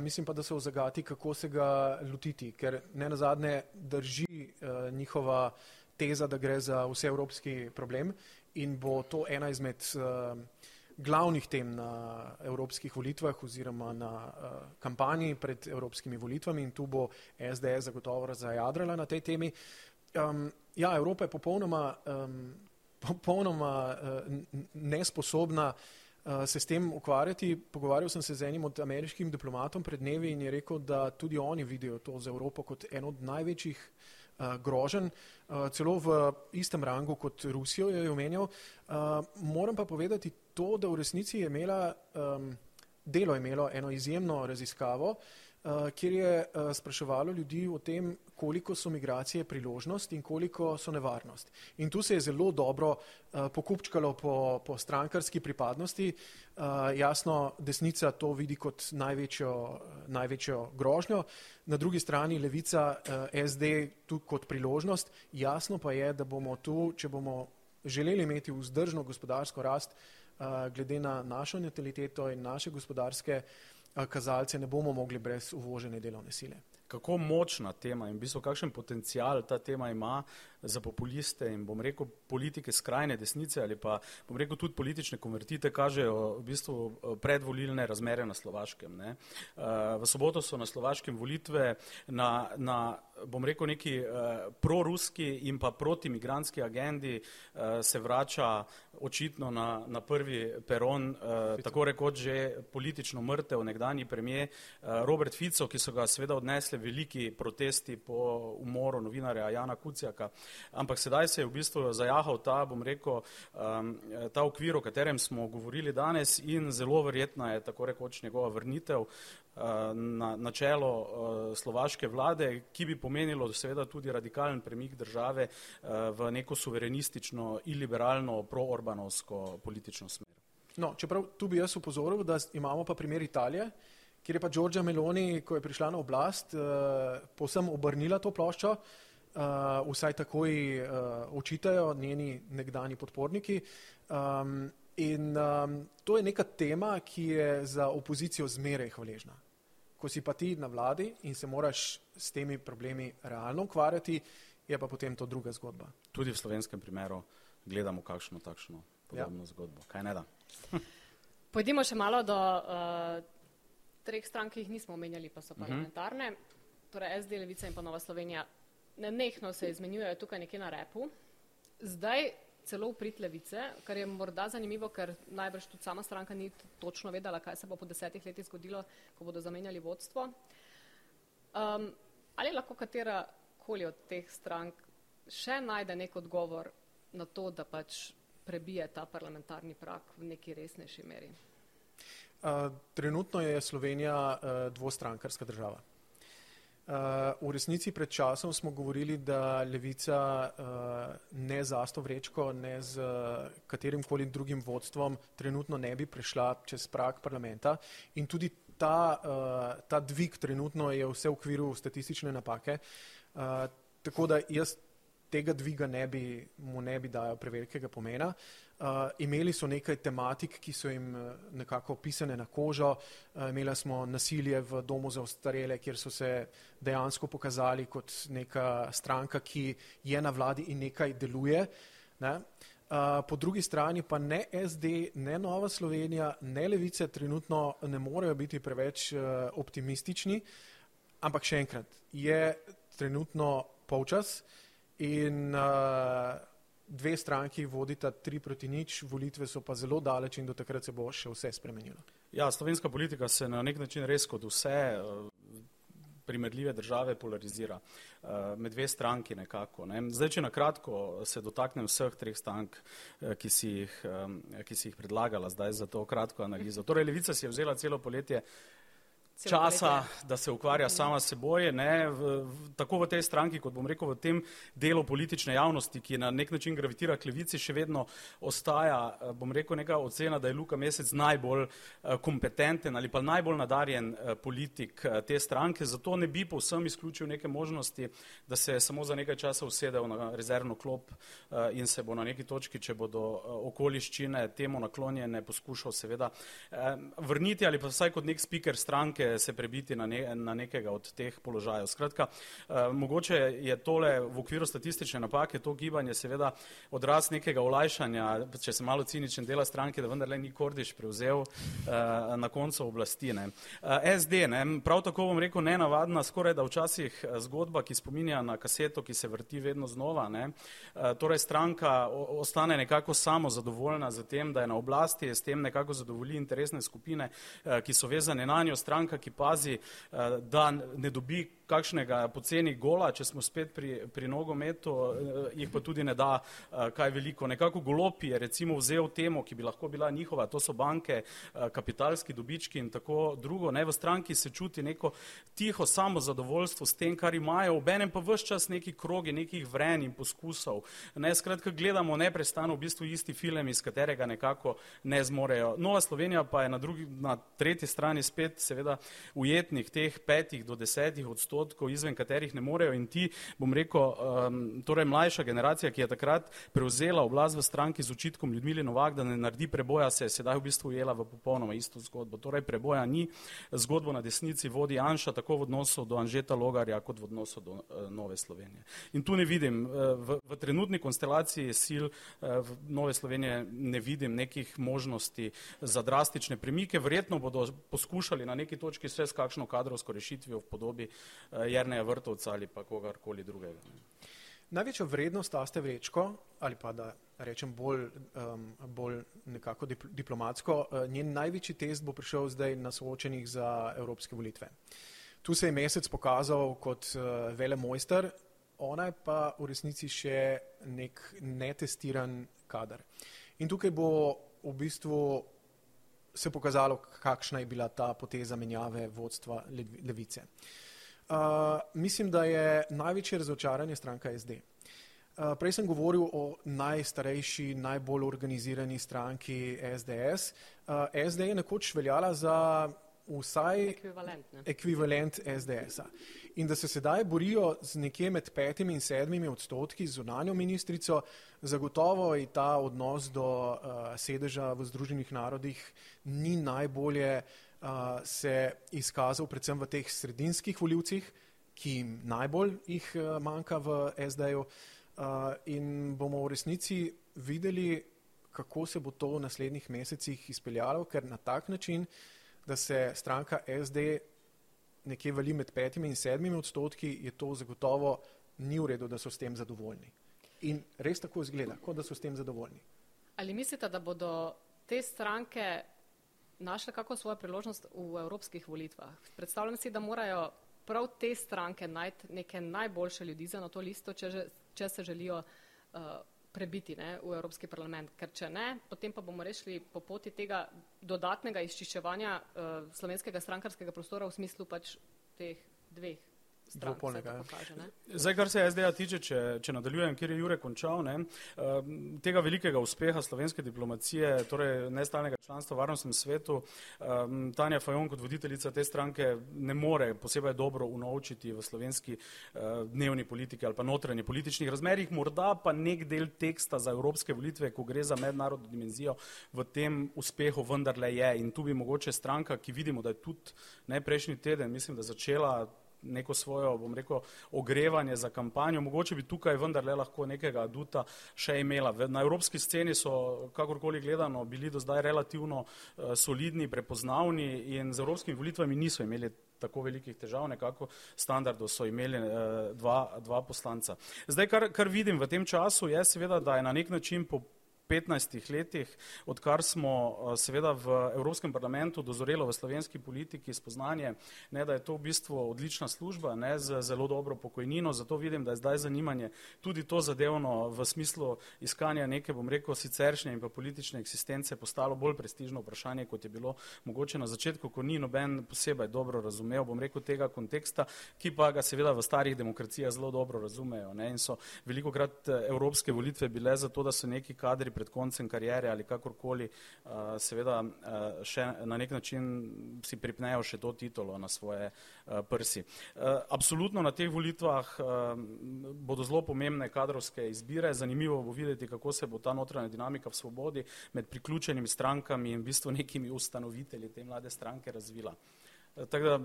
mislim pa, da so v zagati, kako se ga lotiti, ker ne nazadnje drži njihova teza, da gre za vseevropski problem in bo to ena izmed uh, glavnih tem na evropskih volitvah oziroma na uh, kampanji pred evropskimi volitvami in tu bo SDS zagotovo zajadrala na tej temi. Um, ja, Evropa je popolnoma, um, popolnoma uh, nesposobna uh, se s tem ukvarjati. Pogovarjal sem se z enim od ameriških diplomatov pred dnevi in je rekel, da tudi oni vidijo to za Evropo kot eno od največjih uh, groženj, uh, celo v istem rangu kot Rusijo je omenjal. Uh, moram pa povedati to, da v resnici je imela, delo je imelo eno izjemno raziskavo, kjer je spraševalo ljudi o tem, koliko so migracije priložnost in koliko so nevarnost. In tu se je zelo dobro uh, pokupčkalo po, po strankarski pripadnosti. Uh, jasno, desnica to vidi kot največjo, največjo grožnjo, na drugi strani levica uh, SD tu kot priložnost. Jasno pa je, da bomo tu, če bomo želeli imeti vzdržno gospodarsko rast, uh, glede na našo nataliteto in naše gospodarske uh, kazalce, ne bomo mogli brez uvožene delovne sile. Kako močna tema in v bistvu kakšen potencial ta tema ima za populiste in bom rekel politike skrajne desnice ali pa bom rekel tudi politične konvertite kažejo v bistvu eh, predvolilne razmere na Slovaškem. Ne. Eh, v soboto so na Slovaškem volitve na, na bom rekel neki proruski in pa protimigranski agendi se vrača očitno na, na prvi peron, tako rekoč že politično mrtev nekdani premije Robert Fico, ki so ga seveda odnesli veliki protesti po umoru novinarja Jana Kucijaka, ampak sedaj se je v bistvu zajahal ta, bom rekel, um, ta okvir, o katerem smo govorili danes in zelo verjetna je tako rekoč njegova vrnitev uh, na, na čelo uh, slovaške vlade, ki bi pomenilo seveda tudi radikalen premik države uh, v neko suverenistično in liberalno pro-orbanovsko politično smer. No, čeprav tu bi jaz upozoril, da imamo pa primer Italije, kjer je pa Giorgia Meloni, ko je prišla na oblast, uh, posem obrnila to ploščo, uh, vsaj takoj uh, očitajo njeni nekdani podporniki. Um, in um, to je neka tema, ki je za opozicijo zmeraj hvaležna. Ko si pa ti na vladi in se moraš s temi problemi realno ukvarjati, je pa potem to druga zgodba. Tudi v slovenskem primeru gledamo kakšno takšno podobno ja. zgodbo. Kaj ne da? [laughs] Pojdimo še malo do uh, treh strank, ki jih nismo omenjali, pa so mhm. parlamentarne, uh -huh. torej SD, Levica in pa Nova Slovenija. Nenehno se izmenjujejo tukaj nekje na repu. Zdaj celo uprit Levice, kar je morda zanimivo, ker najbrž tudi sama stranka ni točno vedela, kaj se bo po desetih letih zgodilo, ko bodo zamenjali vodstvo. Um, ali lahko katera koli od teh strank še najde nek odgovor na to, da pač prebije ta parlamentarni prak v neki resnejši meri? trenutno je Slovenija uh, dvostrankarska država. Uh, v resnici pred časom smo govorili, da levica uh, ne za to vrečko, ne z uh, katerim koli drugim vodstvom trenutno ne bi prešla čez prak parlamenta in tudi ta, uh, ta dvig trenutno je vse v okviru statistične napake. Uh, tako da jaz tega dviga ne bi, mu ne bi dajal prevelikega pomena. Uh, imeli so nekaj tematik, ki so jim uh, nekako pisane na kožo. Uh, imeli smo nasilje v domu za ostarele, kjer so se dejansko pokazali kot neka stranka, ki je na vladi in nekaj deluje. Ne? Uh, po drugi strani pa ne SD, ne Nova Slovenija, ne Levice trenutno ne morejo biti preveč uh, optimistični, ampak še enkrat, je trenutno polčas. In uh, dve stranki vodita tri proti nič, volitve so pa zelo daleč in do takrat se bo še vse spremenilo. Ja, slovenska politika se na nek način res kot vse uh, primerljive države polarizira uh, med dve stranki nekako. Ne. Zdaj, če na kratko se dotaknem vseh treh strank, uh, ki, si jih, ki si jih predlagala zdaj za to kratko analizo. Torej, Levica si je vzela celo poletje časa, da se ukvarja sama s seboj, ne, v, v, tako v tej stranki, kot bom rekel, v tem delu politične javnosti, ki na nek način gravitira k levici, še vedno ostaja, eh, bom rekel, neka ocena, da je Luka Mesec najbolj uh, kompetenten ali pa najbolj nadarjen uh, politik te stranke, zato ne bi povsem izključil neke možnosti, da se samo za nekaj časa usedel na rezervno klop in se bo na neki točki, če bodo okoliščine temu naklonjene, poskušal seveda vrniti ali pa vsaj kot nek speaker stranke se prebiti na, ne, na nekega od teh položajev. Skratka, uh, mogoče je tole v okviru statistične napake, to gibanje seveda odraz nekega olajšanja, če se malo ciničen dela stranke, da vendarle ni Kordiš prevzel uh, na koncu oblasti. Ne. Uh, SD, ne, prav tako bom rekel, nenavadna, skoraj da včasih zgodba, ki spominja na kaseto, ki se vrti vedno znova. Ne. Uh, torej stranka ostane nekako samo zadovoljna z tem, da je na oblasti, s tem nekako zadovolji interesne skupine, uh, ki so vezane na njo, stranka, ki pazi, eh, da ne dobi kakšnega poceni gola, če smo spet pri, pri nogometu, eh, jih pa tudi ne da eh, kaj veliko. Nekako golopi je recimo vzel temo, ki bi lahko bila njihova, to so banke, kapitalski dobički in tako drugo. Ne v stranki se čuti neko tiho samozadovoljstvo s tem, kar imajo, obenem pa vse čas neki krogi, nekih vren in poskusov. Ne, skratka, gledamo neprestano v bistvu isti film, iz katerega nekako ne zmorejo. Nova Slovenija pa je na, drugi, na tretji strani spet seveda ujetnik teh petih do desetih odstotkov odstotkov, izven katerih ne morejo in ti, bom rekel, um, torej mlajša generacija, ki je takrat prevzela oblast v stranki z očitkom Ljudmili Novak, da ne naredi preboja, se je sedaj v bistvu ujela v popolnoma isto zgodbo. Torej preboja ni, zgodbo na desnici vodi Anša tako v odnosu do Anžeta Logarja kot v odnosu do uh, Nove Slovenije. In tu ne vidim, uh, v, v trenutni konstelaciji sil uh, Nove Slovenije ne vidim nekih možnosti za drastične premike. Verjetno bodo poskušali na neki točki vse s kakšno kadrovsko rešitvijo v podobi uh, Jerneja Vrtovca ali pa kogarkoli drugega. Ne. Največjo vrednost Aste Vrečko, ali pa da rečem bolj, um, bolj nekako dipl diplomatsko, uh, njen največji test bo prišel zdaj na soočenih za evropske volitve. Tu se je mesec pokazal kot uh, vele mojster, ona je pa v resnici še nek netestiran kader. In tukaj bo v bistvu se pokazalo, kakšna je bila ta poteza menjave vodstva levice. Uh, mislim, da je največje razočaranje stranka SD. Uh, prej sem govoril o najstarejši, najbolj organizirani stranki SDS. Uh, SD je nekoč veljala za vsaj ekvivalent SDS-a. In da se sedaj borijo z nekje med petimi in sedmimi odstotki z zunanjo ministrico, zagotovo je ta odnos do uh, sedeža v Združenih narodih ni najbolje uh, se izkazal predvsem v teh sredinskih voljivcih, ki jim najbolj jih uh, manjka v SD-ju. Uh, in bomo v resnici videli, kako se bo to v naslednjih mesecih izpeljalo, ker na tak način uh, da se stranka SD nekje vali med petimi in sedmimi odstotki, je to zagotovo ni v redu, da so s tem zadovoljni. In res tako izgleda, kot da so s tem zadovoljni. Ali mislite, da bodo te stranke našle kako svojo priložnost v evropskih volitvah? Predstavljam si, da morajo prav te stranke najti neke najboljše ljudi za na to listo, če, če se želijo uh, prebiti ne, v Evropski parlament. Ker če ne, potem pa bomo rešili po poti tega dodatnega izčiščevanja uh, slovenskega strankarskega prostora v smislu pač teh dveh Dvopolnega. Zdaj, kar se SDA tiče, če, če nadaljujem, kjer je Jure končal, ne, uh, tega velikega uspeha slovenske diplomacije, torej nestalnega članstva v varnostnem svetu, um, Tanja Fajon kot voditeljica te stranke ne more posebej dobro unovčiti v slovenski uh, dnevni politiki ali pa notranji političnih razmerjih, morda pa nek del teksta za evropske volitve, ko gre za mednarodno dimenzijo, v tem uspehu vendarle je. In tu bi mogoče stranka, ki vidimo, da je tudi ne prejšnji teden, mislim, da začela neko svojo, bom rekel, ogrevanje za kampanjo. Mogoče bi tukaj vendarle lahko nekega aduta še imela. Na evropski sceni so, kakorkoli gledano, bili do zdaj relativno uh, solidni, prepoznavni in z evropskimi volitvami niso imeli tako velikih težav, nekako standardov so imeli uh, dva, dva poslanca. Zdaj, kar, kar vidim v tem času, je seveda, da je na nek način po 15 letih, odkar smo eh, seveda v Evropskem parlamentu dozorelo v slovenski politiki spoznanje, ne, da je to v bistvu odlična služba ne, z zelo dobro pokojnino, zato vidim, da je zdaj zanimanje tudi to zadevno v smislu iskanja neke, bom rekel, siceršnje in pa politične eksistence postalo bolj prestižno vprašanje, kot je bilo mogoče na začetku, ko ni noben posebej dobro razumel, bom rekel, tega konteksta, ki pa ga seveda v starih demokracijah zelo dobro razumejo ne, in so veliko krat eh, evropske volitve bile zato, da so neki kadri pred koncem karijere ali kakorkoli, uh, seveda uh, še na nek način si pripnejo še to titolo na svoje uh, prsi. Absolutno na teh volitvah bodo zelo pomembne kadrovske izbire. Zanimivo bo videti, kako se bo ta notranja dinamika v svobodi med priključenimi strankami in v bistvu nekimi ustanovitelji te mlade stranke razvila. Tako da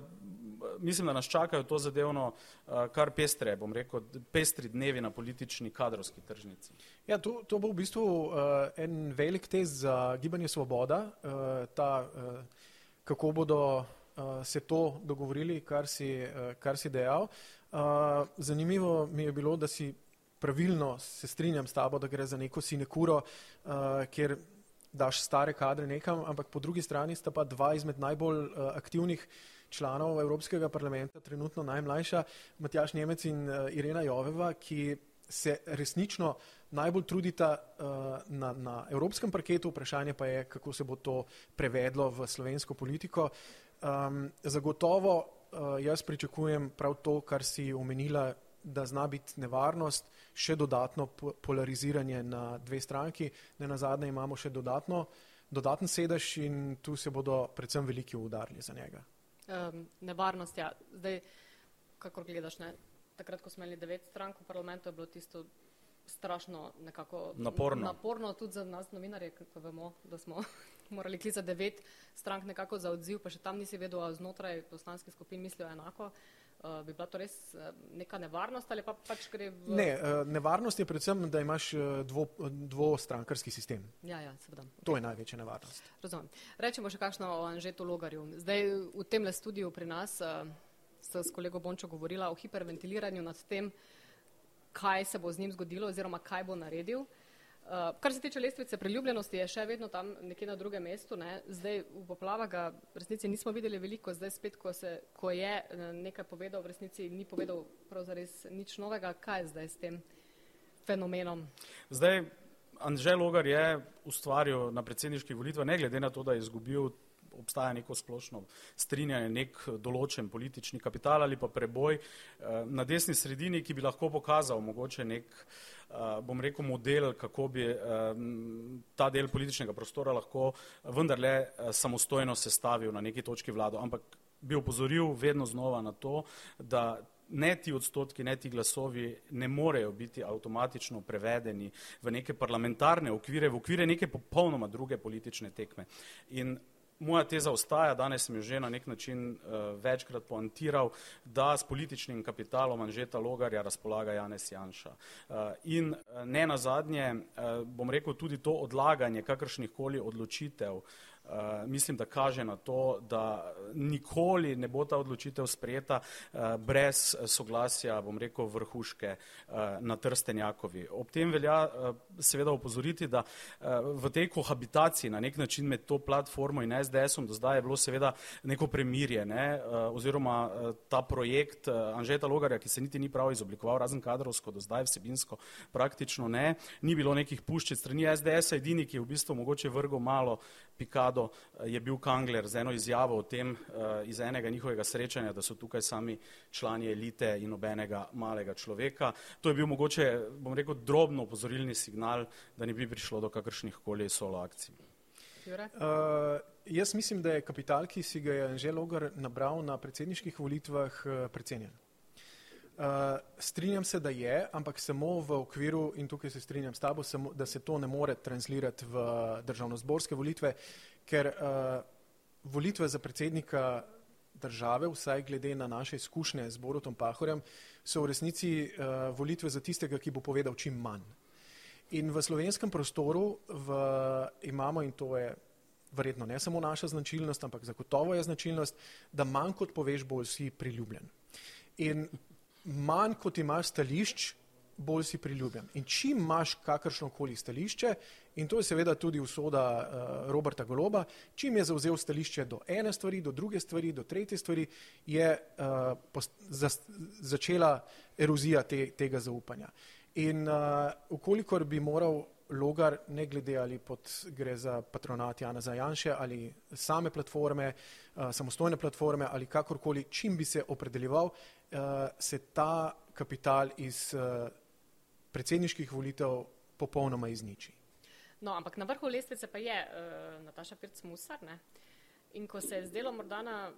mislim, da nas čakajo to zadevno kar pestre, bom rekel, pestri dnevi na politični kadrovski tržnici. Ja, to, to bo v bistvu uh, en velik test za gibanje Svoboda, uh, ta, uh, kako bodo uh, se to dogovorili, kar si, uh, kar si dejal. Uh, zanimivo mi je bilo, da si pravilno se strinjam s tabo, da gre za neko sinekuro, uh, kjer daš stare kadre nekam, ampak po drugi strani sta pa dva izmed najbolj uh, aktivnih članov Evropskega parlamenta, trenutno najmlajša, Matjaš Nemec in uh, Irena Joveva, ki se resnično najbolj trudita uh, na, na evropskem parketu, vprašanje pa je, kako se bo to prevedlo v slovensko politiko. Um, zagotovo uh, jaz pričakujem prav to, kar si omenila, da zna biti nevarnost, še dodatno polariziranje na dve stranki, ne na zadnje imamo še dodatno, dodaten sedež in tu se bodo predvsem veliki udarili za njega. Um, nevarnost, ja. Zdaj, kako gledaš, ne? takrat, ko smo imeli devet strank v parlamentu, je bilo tisto strašno nekako naporno. naporno tudi za nas novinarje, ko vemo, da smo [laughs] morali klicati devet strank nekako za odziv, pa še tam nisi vedel, a znotraj poslanskih skupin mislijo enako. Uh, bi bila to res uh, neka nevarnost ali pa pač gre v. Ne, uh, nevarnost je predvsem, da imaš dvo, dvostrankarski sistem. Ja, ja, seveda. To je največja nevarnost. Razumem. Rečemo še kakšno o Anžetu Logarju. Zdaj v tem le studiu pri nas uh, s kolego Bončo govorila o hiperventiliranju nad tem, kaj se bo z njim zgodilo oziroma kaj bo naredil. Uh, kar se tiče lestvice priljubljenosti, je še vedno tam nekje na drugem mestu. Ne. Zdaj v poplavah ga v resnici nismo videli veliko, zdaj spet, ko, se, ko je eh, nekaj povedal, v resnici ni povedal pravzaprav nič novega. Kaj je zdaj s tem fenomenom? Zdaj, Anžel Logar je ustvaril na predsedniških volitvah, ne glede na to, da je izgubil obstaja neko splošno strinjanje, nek določen politični kapital ali pa preboj eh, na desni sredini, ki bi lahko pokazal mogoče nek, eh, bom rekel, model, kako bi eh, ta del političnega prostora lahko vendarle samostojno sestavil na neki točki vlado. Ampak bi opozoril vedno znova na to, da ne ti odstotki, ne ti glasovi ne morejo biti avtomatično prevedeni v neke parlamentarne okvire, v okvire neke popolnoma druge politične tekme. In moja teza ostaja, danes sem jo že na nek način uh, večkrat poantiral, da s političnim kapitalom Anžeta Logarja razpolaga Janez Janša. Uh, in uh, ne nazadnje, uh, bom rekel, tudi to odlaganje kakršnih koli odločitev uh, Eh, mislim, da kaže na to, da nikoli ne bo ta odločitev sprejeta uh, brez soglasja, bom rekel, vrhuške na Trstenjakovi. Ob tem velja seveda upozoriti, da v tej kohabitaciji na nek način med to platformo in SDS-om do zdaj je bilo seveda neko premirje, ne, oziroma ta projekt Anžeta Logarja, ki se niti ni prav izoblikoval, razen kadrovsko, do zdaj vsebinsko praktično ne, ni bilo nekih puščic strani SDS-a, edini, ki je v bistvu mogoče vrgo malo Pikado eh, je bil Kangler z eno izjavo o tem eh, iz enega njihovega srečanja, da so tukaj sami člani elite in nobenega malega človeka. To je bil mogoče, bom rekel, drobno upozorilni signal, da ne bi prišlo do kakršnih koli solo akcij. Uh, jaz mislim, da je kapital, ki si ga je Anže Logar nabral na predsedniških volitvah, precenjen. Uh, strinjam se, da je, ampak samo v okviru, in tukaj se strinjam s tabo, samo, da se to ne more translirati v državno-zborske volitve, ker uh, volitve za predsednika države, vsaj glede na naše izkušnje z Borutom Pahorjem, so v resnici uh, volitve za tistega, ki bo povedal čim manj. In v slovenskem prostoru v, imamo, in to je verjetno ne samo naša značilnost, ampak zagotovo je značilnost, da manj kot poveš, bolj si priljubljen. In manj kot imaš stališč, bolj si priljubljen. In čim imaš kakršno koli stališče, in to je seveda tudi usoda uh, Roberta Goloba, čim je zauzel stališče do ene stvari, do druge stvari, do tretje stvari, je uh, post, za, začela erozija te, tega zaupanja. In uh, ukolikor bi moral logar, ne glede ali pod, gre za patronat Jana Zajanše ali same platforme, uh, samostojne platforme ali kakorkoli, čim bi se opredeljeval, uh, se ta kapital iz uh, predsedniških volitev popolnoma izniči. No, ampak na vrhu lestvice pa je uh, Nataša Pirc-Musar. In ko se je zdelo morda na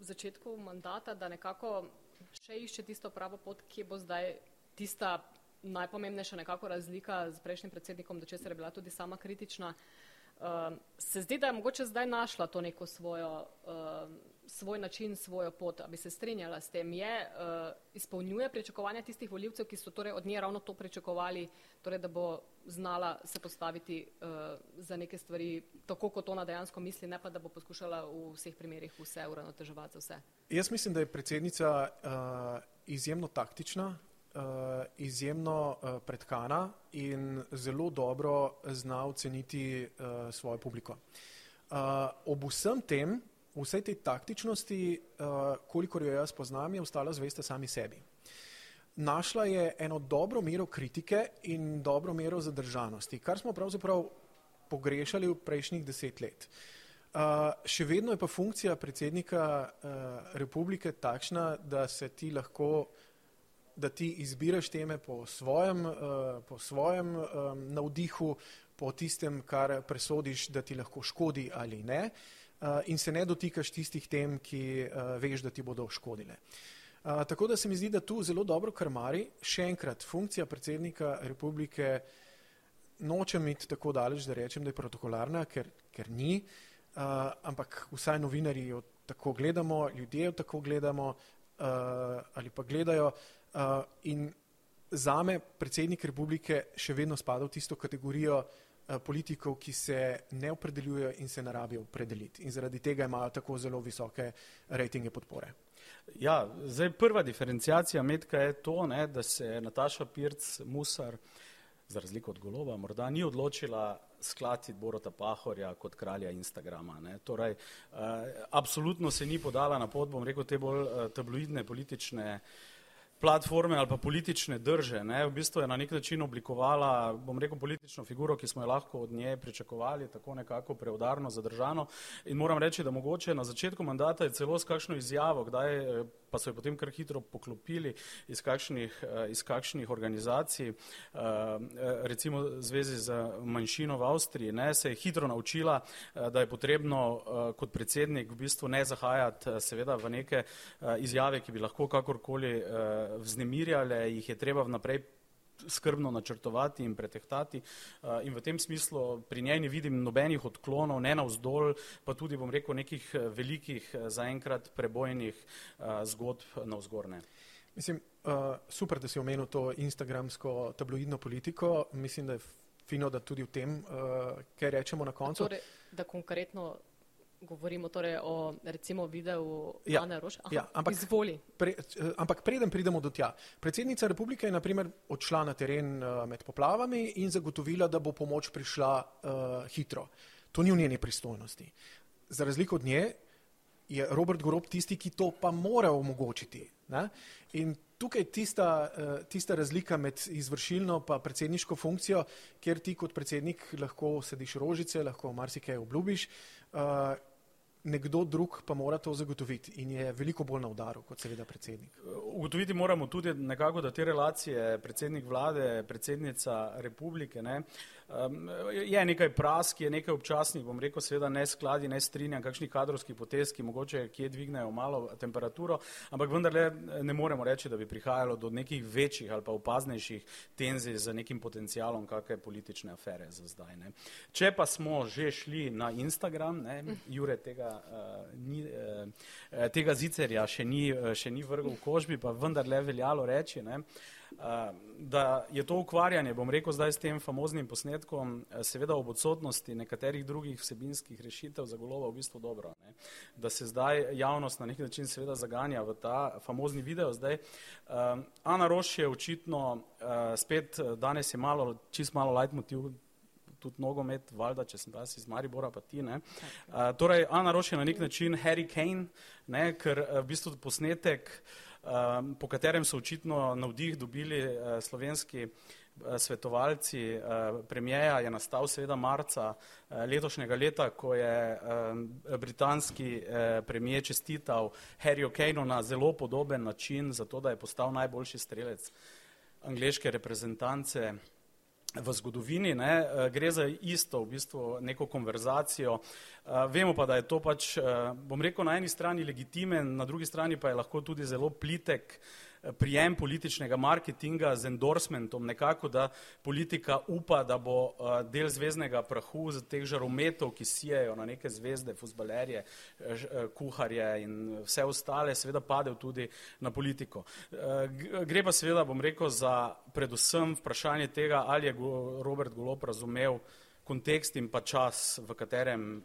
začetku mandata, da nekako še išče tisto pravo pot, ki bo zdaj tista najpomembnejša nekako razlika z prejšnjim predsednikom, do česar je bila tudi sama kritična. Uh, se zdi, da je mogoče zdaj našla to neko svojo, uh, svoj način, svojo pot, da bi se strinjala s tem. Je, uh, izpolnjuje pričakovanja tistih voljivcev, ki so torej od nje ravno to pričakovali, torej da bo znala se postaviti uh, za neke stvari tako, kot ona dejansko misli, ne pa da bo poskušala v vseh primerih vse uravnoteževati za vse. Jaz mislim, da je predsednica uh, izjemno taktična, uh, izjemno uh, predkana in zelo dobro zna oceniti uh, svojo publiko. Uh, ob vsem tem, vsej tej taktičnosti, uh, kolikor jo jaz poznam, je ostala zvesta sami sebi. Našla je eno dobro mero kritike in dobro mero zadržanosti, kar smo pravzaprav pogrešali v prejšnjih deset let. Uh, še vedno je pa funkcija predsednika uh, republike takšna, da se ti lahko da ti izbiraš teme po svojem, uh, po svojem um, navdihu, po tistem, kar presodiš, da ti lahko škodi ali ne, uh, in se ne dotikaš tistih tem, ki uh, veš, da ti bodo škodile. Uh, tako da se mi zdi, da tu zelo dobro krmari. Še enkrat, funkcija predsednika republike nočem iti tako daleč, da rečem, da je protokolarna, ker, ker ni, uh, ampak vsaj novinari jo tako gledamo, ljudje jo tako gledamo uh, ali pa gledajo. Uh, in za me predsednik republike še vedno spada v tisto kategorijo uh, politikov, ki se ne opredeljujejo in se ne rabijo opredeliti. In zaradi tega imajo tako zelo visoke rejtinge podpore. Ja, zdaj prva diferencijacija medka je to, ne, da se Nataša Pirc Musar za razliko od Goloba, morda ni odločila sklatiti Borota Pahorja kot kralja Instagrama. Ne. Torej, uh, absolutno se ni podala na pot, bom rekel, te bolj uh, tabloidne politične platforme ali pa politične drže. Ne. V bistvu je na nek način oblikovala, bom rekel, politično figuro, ki smo jo lahko od nje pričakovali, tako nekako preudarno zadržano. In moram reči, da mogoče na začetku mandata je celo s kakšno izjavo, kdaj je pa so jo potem kar hitro poklopili iz kakšnih, eh, iz kakšnih organizacij, eh, recimo v zvezi z manjšino v Avstriji, ne, se je hitro naučila, eh, da je potrebno kot predsednik v bistvu ne zahajati seveda v neke izjave, ki bi lahko kakorkoli vznemirjale, jih je treba vnaprej skrbno načrtovati in pretehtati. Eh, in v tem smislu pri njej ne vidim nobenih odklonov, ne navzdol, pa tudi, bom rekel, nekih eh, velikih, eh, zaenkrat prebojnih zgodb navzgorne. Mislim, super, da si omenil to instagramsko tabloidno politiko. Mislim, da je fino, da tudi v tem, kaj rečemo na koncu. Torej, da konkretno Govorimo torej o recimo videu ja, Ane Roš. Aha, ja, ampak, izvoli. Pre, eh, ampak preden pridemo do tja. Predsednica republike je naprimer odšla na teren uh, med poplavami in zagotovila, da bo pomoč prišla uh, hitro. To ni v njeni pristojnosti. Za razliko od nje je Robert Gorob tisti, ki to pa mora omogočiti. Ne? In tukaj je tista, tista razlika med izvršilno in predsedniško funkcijo, kjer ti kot predsednik lahko sediš rožice, lahko marsikaj obljubiš. Uh, nekdo drug pa mora to zagotoviti in je veliko bolj na udaru kot seveda predsednik. Ugotoviti moramo tudi nekako, da te relacije predsednik vlade, predsednica republike, ne, Um, je nekaj prask, je nekaj občasnih, bom rekel, seveda ne skladi, ne strinjam, kakšnih kadrovskih potez, ki mogoče kje dvignejo malo temperaturo, ampak vendarle ne moremo reči, da bi prihajalo do nekih večjih ali pa opaznejših tenzij z nekim potencialom kakšne politične afere za zdaj. Ne. Če pa smo že šli na Instagram, ne, Jure tega, uh, ni, uh, tega zicerja še ni, uh, še ni vrgel v kožbi, pa vendarle veljalo reči. Ne, uh, da je to ukvarjanje, bom rekel zdaj s tem famoznim posnetkom, seveda ob odsotnosti nekaterih drugih vsebinskih rešitev za golova v bistvu dobro. Ne? Da se zdaj javnost na nek način seveda zaganja v ta famozni video. Zdaj, Ana Roš je očitno spet, danes je malo, čist malo light motiv, tudi nogomet, valjda, če sem jaz iz Maribora, pa ti ne. Uh, torej, Ana Roš je na nek način Harry Kane, ne, ker v bistvu posnetek uh, po katerem so očitno navdih dobili uh, slovenski uh, svetovalci uh, premijeja, je nastal seveda marca letošnjega leta, ko je um, britanski premije čestital Harryju Kaneu na zelo podoben način, zato da je postal najboljši strelec angleške reprezentance v zgodovini, ne, eh, gre za isto, v bistvu neko konverzacijo. Eh, vemo pa, da je to pač, eh, bom rekel, na eni strani legitimen, na drugi strani pa je lahko tudi zelo plitek prijem političnega marketinga z endorsementom, nekako, da politika upa, da bo uh, del zvezdnega prahu z teh žarometov, ki sijajo na neke zvezde, fuzbalerje, uh, kuharje in vse ostale, seveda padev tudi na politiko. Gre pa seveda, bom rekel, za predvsem vprašanje tega, ali je Robert Golop razumel kontekst in pa čas, v katerem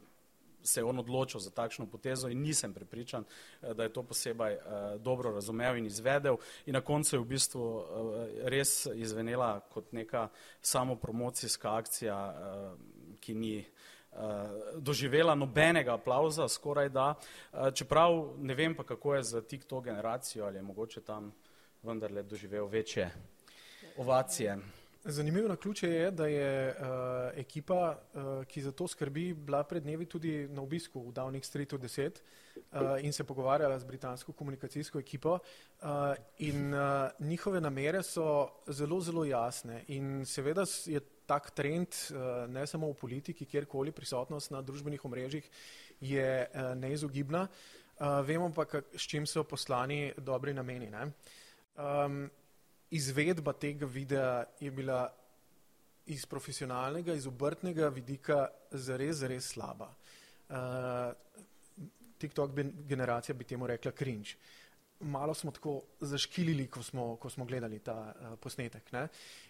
se je on odločil za takšno potezo in nisem prepričan, eh, da je to posebej uh, dobro razumel in izvedel. In na koncu je v bistvu uh, res izvenela kot neka samopromocijska akcija, ki ni doživela nobenega aplauza, skoraj da. Čeprav ne vem pa, kako je za TikTok generacijo, ali je mogoče tam vendarle doživel večje ovacije. Zanimivo na ključe je, da je uh, ekipa, uh, ki za to skrbi, bila pred dnevi tudi na obisku v Downing Streetu 10 uh, in se pogovarjala z britansko komunikacijsko ekipo. Uh, in uh, njihove namere so zelo, zelo jasne. In seveda je tak trend uh, ne samo v politiki, kjerkoli prisotnost na družbenih omrežjih je uh, neizogibna. uh, vemo pa, kak, s čim so poslani dobri nameni. Um, izvedba tega videa je bila iz profesionalnega, iz obrtnega vidika zares, zares slaba. Uh, TikTok generacija bi temu rekla cringe. Malo smo tako zaškilili, ko smo, ko smo gledali ta uh, posnetek. Ne?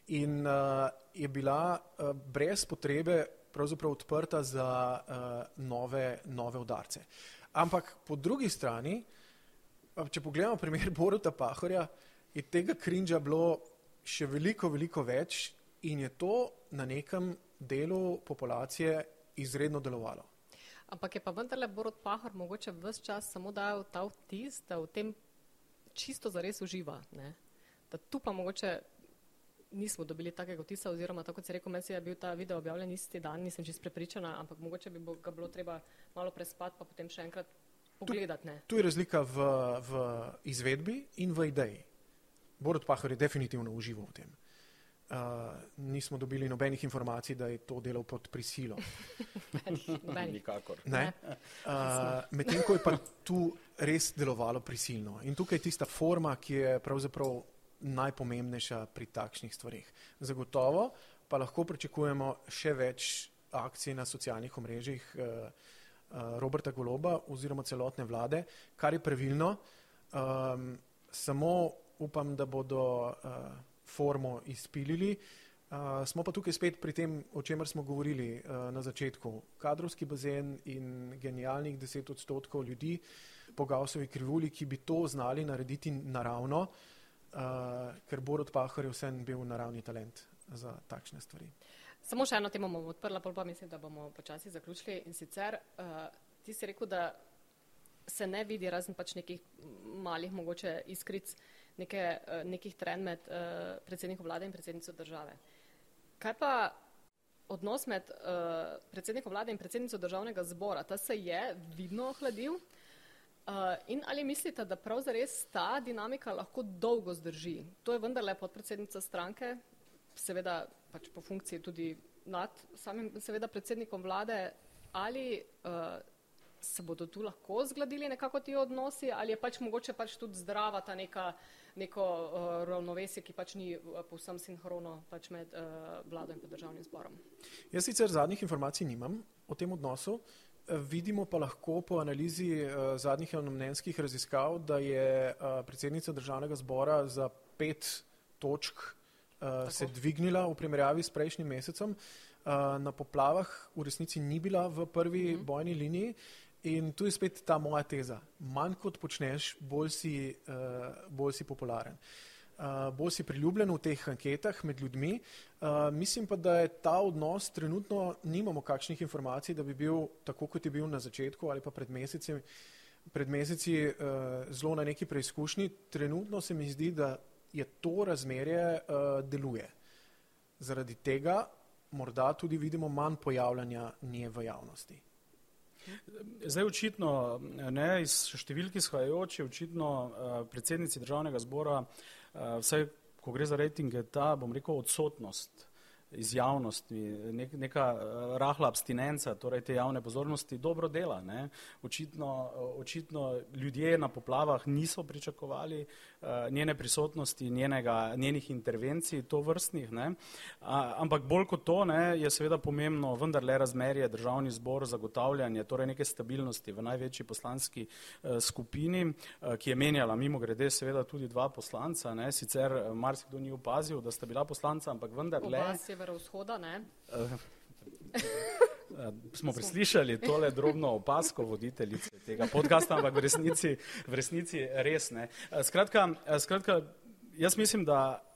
In uh, je bila uh, brez potrebe pravzaprav odprta za uh, nove, nove udarce. Ampak po drugi strani, če pogledamo primer [laughs] Boruta Pahorja, je tega cringe bilo še veliko, veliko več in je to na nekem delu populacije izredno delovalo. Ampak je pa vendarle Borod Pahor mogoče vse čas samo dajal ta vtis, da v tem čisto zares uživa. Ne? Da tu pa mogoče nismo dobili takega vtisa, oziroma tako kot si rekel, meni je bil ta video objavljen isti dan, nisem čist prepričana, ampak mogoče bi ga bilo treba malo prespati, pa potem še enkrat pogledati. Tu, tu je razlika v, v izvedbi in v ideji. Borod Pahor je definitivno užival v tem. Uh, nismo dobili nobenih informacij, da je to delal pod prisilo. [laughs] Nikakor. Uh, Medtem ko je pa tu res delovalo prisilno. In tukaj je tista forma, ki je pravzaprav najpomembnejša pri takšnih stvarih. Zagotovo pa lahko pričakujemo še več akcij na socialnih omrežjih uh, uh, Roberta Goloba oziroma celotne vlade, kar je pravilno. Um, samo upam, da bodo uh, formo izpilili. Uh, smo pa tukaj spet pri tem, o čemer smo govorili uh, na začetku. Kadrovski bazen in genialnih deset odstotkov ljudi po Gausovi krivulji, ki bi to znali narediti naravno, uh, ker Borod Pahor je vsem bil naravni talent za takšne stvari. Samo še eno temo bomo odprla, pa mislim, da bomo počasi zaključili. In sicer uh, ti si rekel, da se ne vidi razen pač nekih malih mogoče iskric uh, neke, uh, nekih trenj med uh, predsednikom vlade in predsednico države. Kaj pa odnos med uh, predsednikom vlade in predsednico državnega zbora? Ta se je vidno ohladil. Uh, in ali mislite, da pravzaprav ta dinamika lahko dolgo zdrži? To je vendarle podpredsednica stranke, seveda pač po funkciji tudi nad samim seveda predsednikom vlade. Ali uh, se bodo tu lahko zgladili nekako ti odnosi ali je pač mogoče pač tudi zdrava ta neka neko uh, ravnovesje, ki pač ni uh, povsem sinhrono pač med uh, vlado in državnim zborom. Jaz sicer zadnjih informacij nimam o tem odnosu, vidimo pa lahko po analizi uh, zadnjih javnomnenjskih raziskav, da je uh, predsednica državnega zbora za pet točk uh, se dvignila v primerjavi s prejšnjim mesecem. Uh, na poplavah v resnici ni bila v prvi uh mhm. -huh. bojni liniji. In tu je spet ta moja teza. Manj kot počneš, bolj si, uh, bolj si popularen. Uh, bolj si priljubljen v teh anketah med ljudmi. Uh, mislim pa, da je ta odnos trenutno, nimamo kakšnih informacij, da bi bil tako, kot je bil na začetku ali pa pred meseci, pred meseci uh, zelo na neki preizkušnji. Trenutno se mi zdi, da je to razmerje uh, deluje. Zaradi tega morda tudi vidimo manj pojavljanja nje v javnosti. Zdaj očitno, ne, iz številk izhajajoče, očitno uh, predsednici državnega zbora, uh, vsaj ko gre za rejtinge, ta, bom rekel, odsotnost iz javnosti, nek, neka uh, rahla abstinenca, torej te javne pozornosti, dobro dela. Ne? Očitno, očitno ljudje na poplavah niso pričakovali njene prisotnosti, njenega, njenih intervencij, to vrstnih, ne? Ampak bolj kot to ne, je seveda pomembno vendarle razmerje državni zbor zagotavljanje torej neke stabilnosti v največji poslanski uh, skupini, uh, ki je menjala mimo grede seveda tudi dva poslanca, ne? sicer marsikdo ni opazil, da sta bila poslanca, ampak vendarle severovzhoda, ne? Smo preslišali tole drobno opasko voditeljice tega podcasta, ampak v resnici, v resnici res ne. Skratka, skratka, jaz mislim, da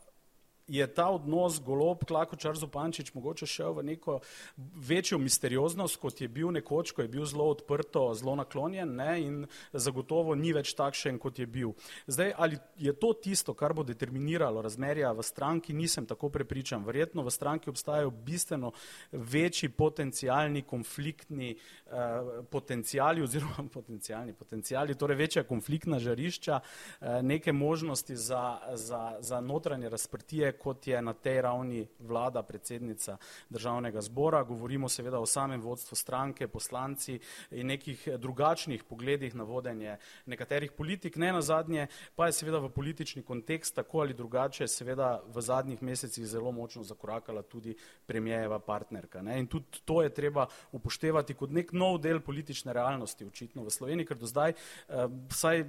je ta odnos golob, klakočar Zupančič mogoče šel v neko večjo misterioznost, kot je bil nekoč, ko je bil zelo odprto, zelo naklonjen ne, in zagotovo ni več takšen, kot je bil. Zdaj, ali je to tisto, kar bo determiniralo razmerja v stranki, nisem tako prepričan. Verjetno v stranki obstajajo bistveno večji potencijalni konfliktni eh, potencijali oziroma [laughs] potencijali, potencijali, torej večja konfliktna žarišča, eh, neke možnosti za, za, za notranje razprtije, kot je na tej ravni vlada, predsednica državnega zbora. Govorimo seveda o samem vodstvu stranke, poslanci in nekih drugačnih pogledih na vodenje nekaterih politik. Ne na zadnje pa je seveda v politični kontekst tako ali drugače seveda v zadnjih mesecih zelo močno zakorakala tudi premijeva partnerka. Ne? In tudi to je treba upoštevati kot nek nov del politične realnosti očitno v Sloveniji, ker do zdaj, eh, vsaj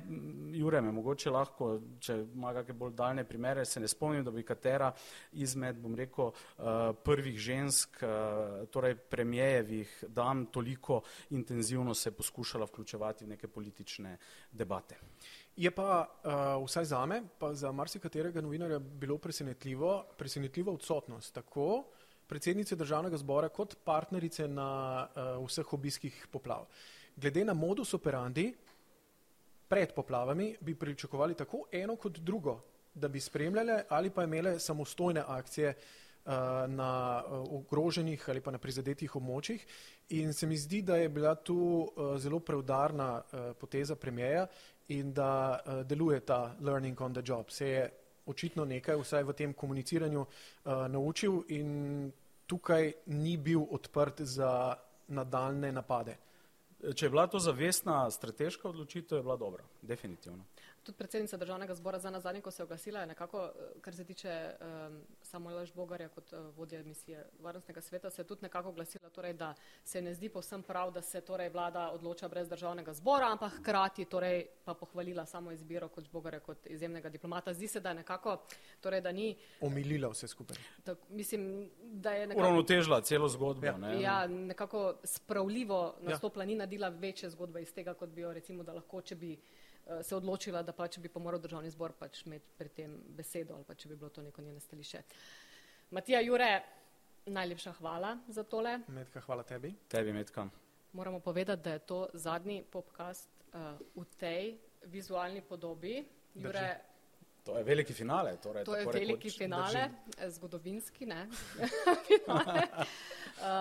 Jure me mogoče lahko, če ima kakšne bolj daljne primere, se ne spomnim, da bi katera izmed, bom rekel, eh, prvih žensk, eh, torej premijevih dam toliko intenzivno se poskušala vključevati v neke politične debate. Je pa uh, vsaj za me, pa za marsikaterega novinarja bilo presenetljivo, presenetljivo odsotnost tako predsednice državnega zbora kot partnerice na uh, vseh obiskih poplav. Glede na modus operandi pred poplavami bi pričakovali tako eno kot drugo, da bi spremljale ali pa imele samostojne akcije uh, na uh, ogroženih ali pa na prizadetih območjih. In se mi zdi, da je bila tu uh, zelo preudarna poteza premijeja in da deluje ta learning on the job. Se je očitno nekaj vsaj v tem komuniciranju naučil in tukaj ni bil odprt za nadaljne napade. Če je bila to zavestna strateška odločitev, je bila dobra, definitivno. Tudi predsednica državnega zbora za nazadnje, ko se je oglasila, je nekako, kar se tiče um, Samuela Žbogarja kot uh, vodja misije varnostnega sveta, se je tudi nekako oglasila, torej, da se ne zdi povsem prav, da se torej, vlada odloča brez državnega zbora, ampak hkrati torej, pa pohvalila samo izbiro kot Žbogarja kot izjemnega diplomata. Zdi se, da je nekako, torej, da ni. Omilila vse skupaj. Tak, mislim, da je nekako. Uravnotežila celo zgodbo. Ja, ne? ja nekako spravljivo nastopla, ja. ni naredila večje zgodbe iz tega, kot bi jo recimo, da lahko, če bi se odločila, da pač bi pa moral državni zbor pač imeti pri tem besedo ali pa če bi bilo to neko njene stališče. Matija Jure, najlepša hvala za tole. Metka, hvala tebi. Tebi, Metka. Moramo povedati, da je to zadnji podcast uh, v tej vizualni podobi. Jure, To je veliki finale. Torej, to je veliki rekoč, finale, drži. zgodovinski, ne? [laughs] finale.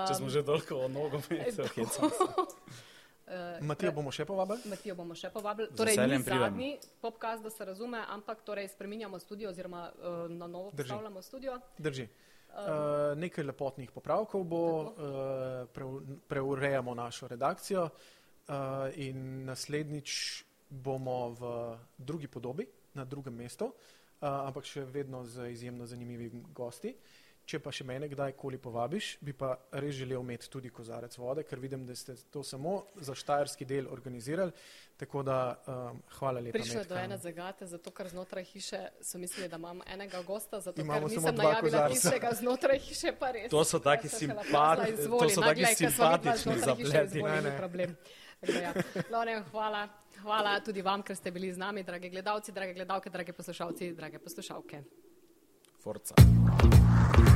Če smo že toliko o nogometu, hecam se. Uh, Matijo bomo še povabili? Matijo bomo še povabili. Torej, ni zadnji podcast, da se razume, ampak torej spreminjamo studio oziroma uh, na novo Drži. postavljamo studio. Drži. Uh, nekaj lepotnih popravkov bo, uh, pre, preurejamo našo redakcijo uh, in naslednjič bomo v drugi podobi, na drugem mestu, uh, ampak še vedno z izjemno zanimivimi gosti. Če pa še mene kdajkoli povabiš, bi pa res želel imeti tudi kozarec vode, ker vidim, da ste to samo za štajerski del organizirali. Tako da um, hvala lepa. Prišlo je do ene zagate, zato ker znotraj hiše so mislili, da imam enega gosta, zato Imamo ker nisem najavila kozarca. tistega znotraj hiše, pa res. To so taki Jaz sem šele simpat- pasla, to izvoli, so no, taki glej, ker sva vidva simpatični zapleti. Ne, ni ne. ja. Hvala. Hvala tudi vam, ker ste bili z nami, dragi gledalci, drage gledalke, drage poslušalci, drage poslušalke. Forca. Thank you.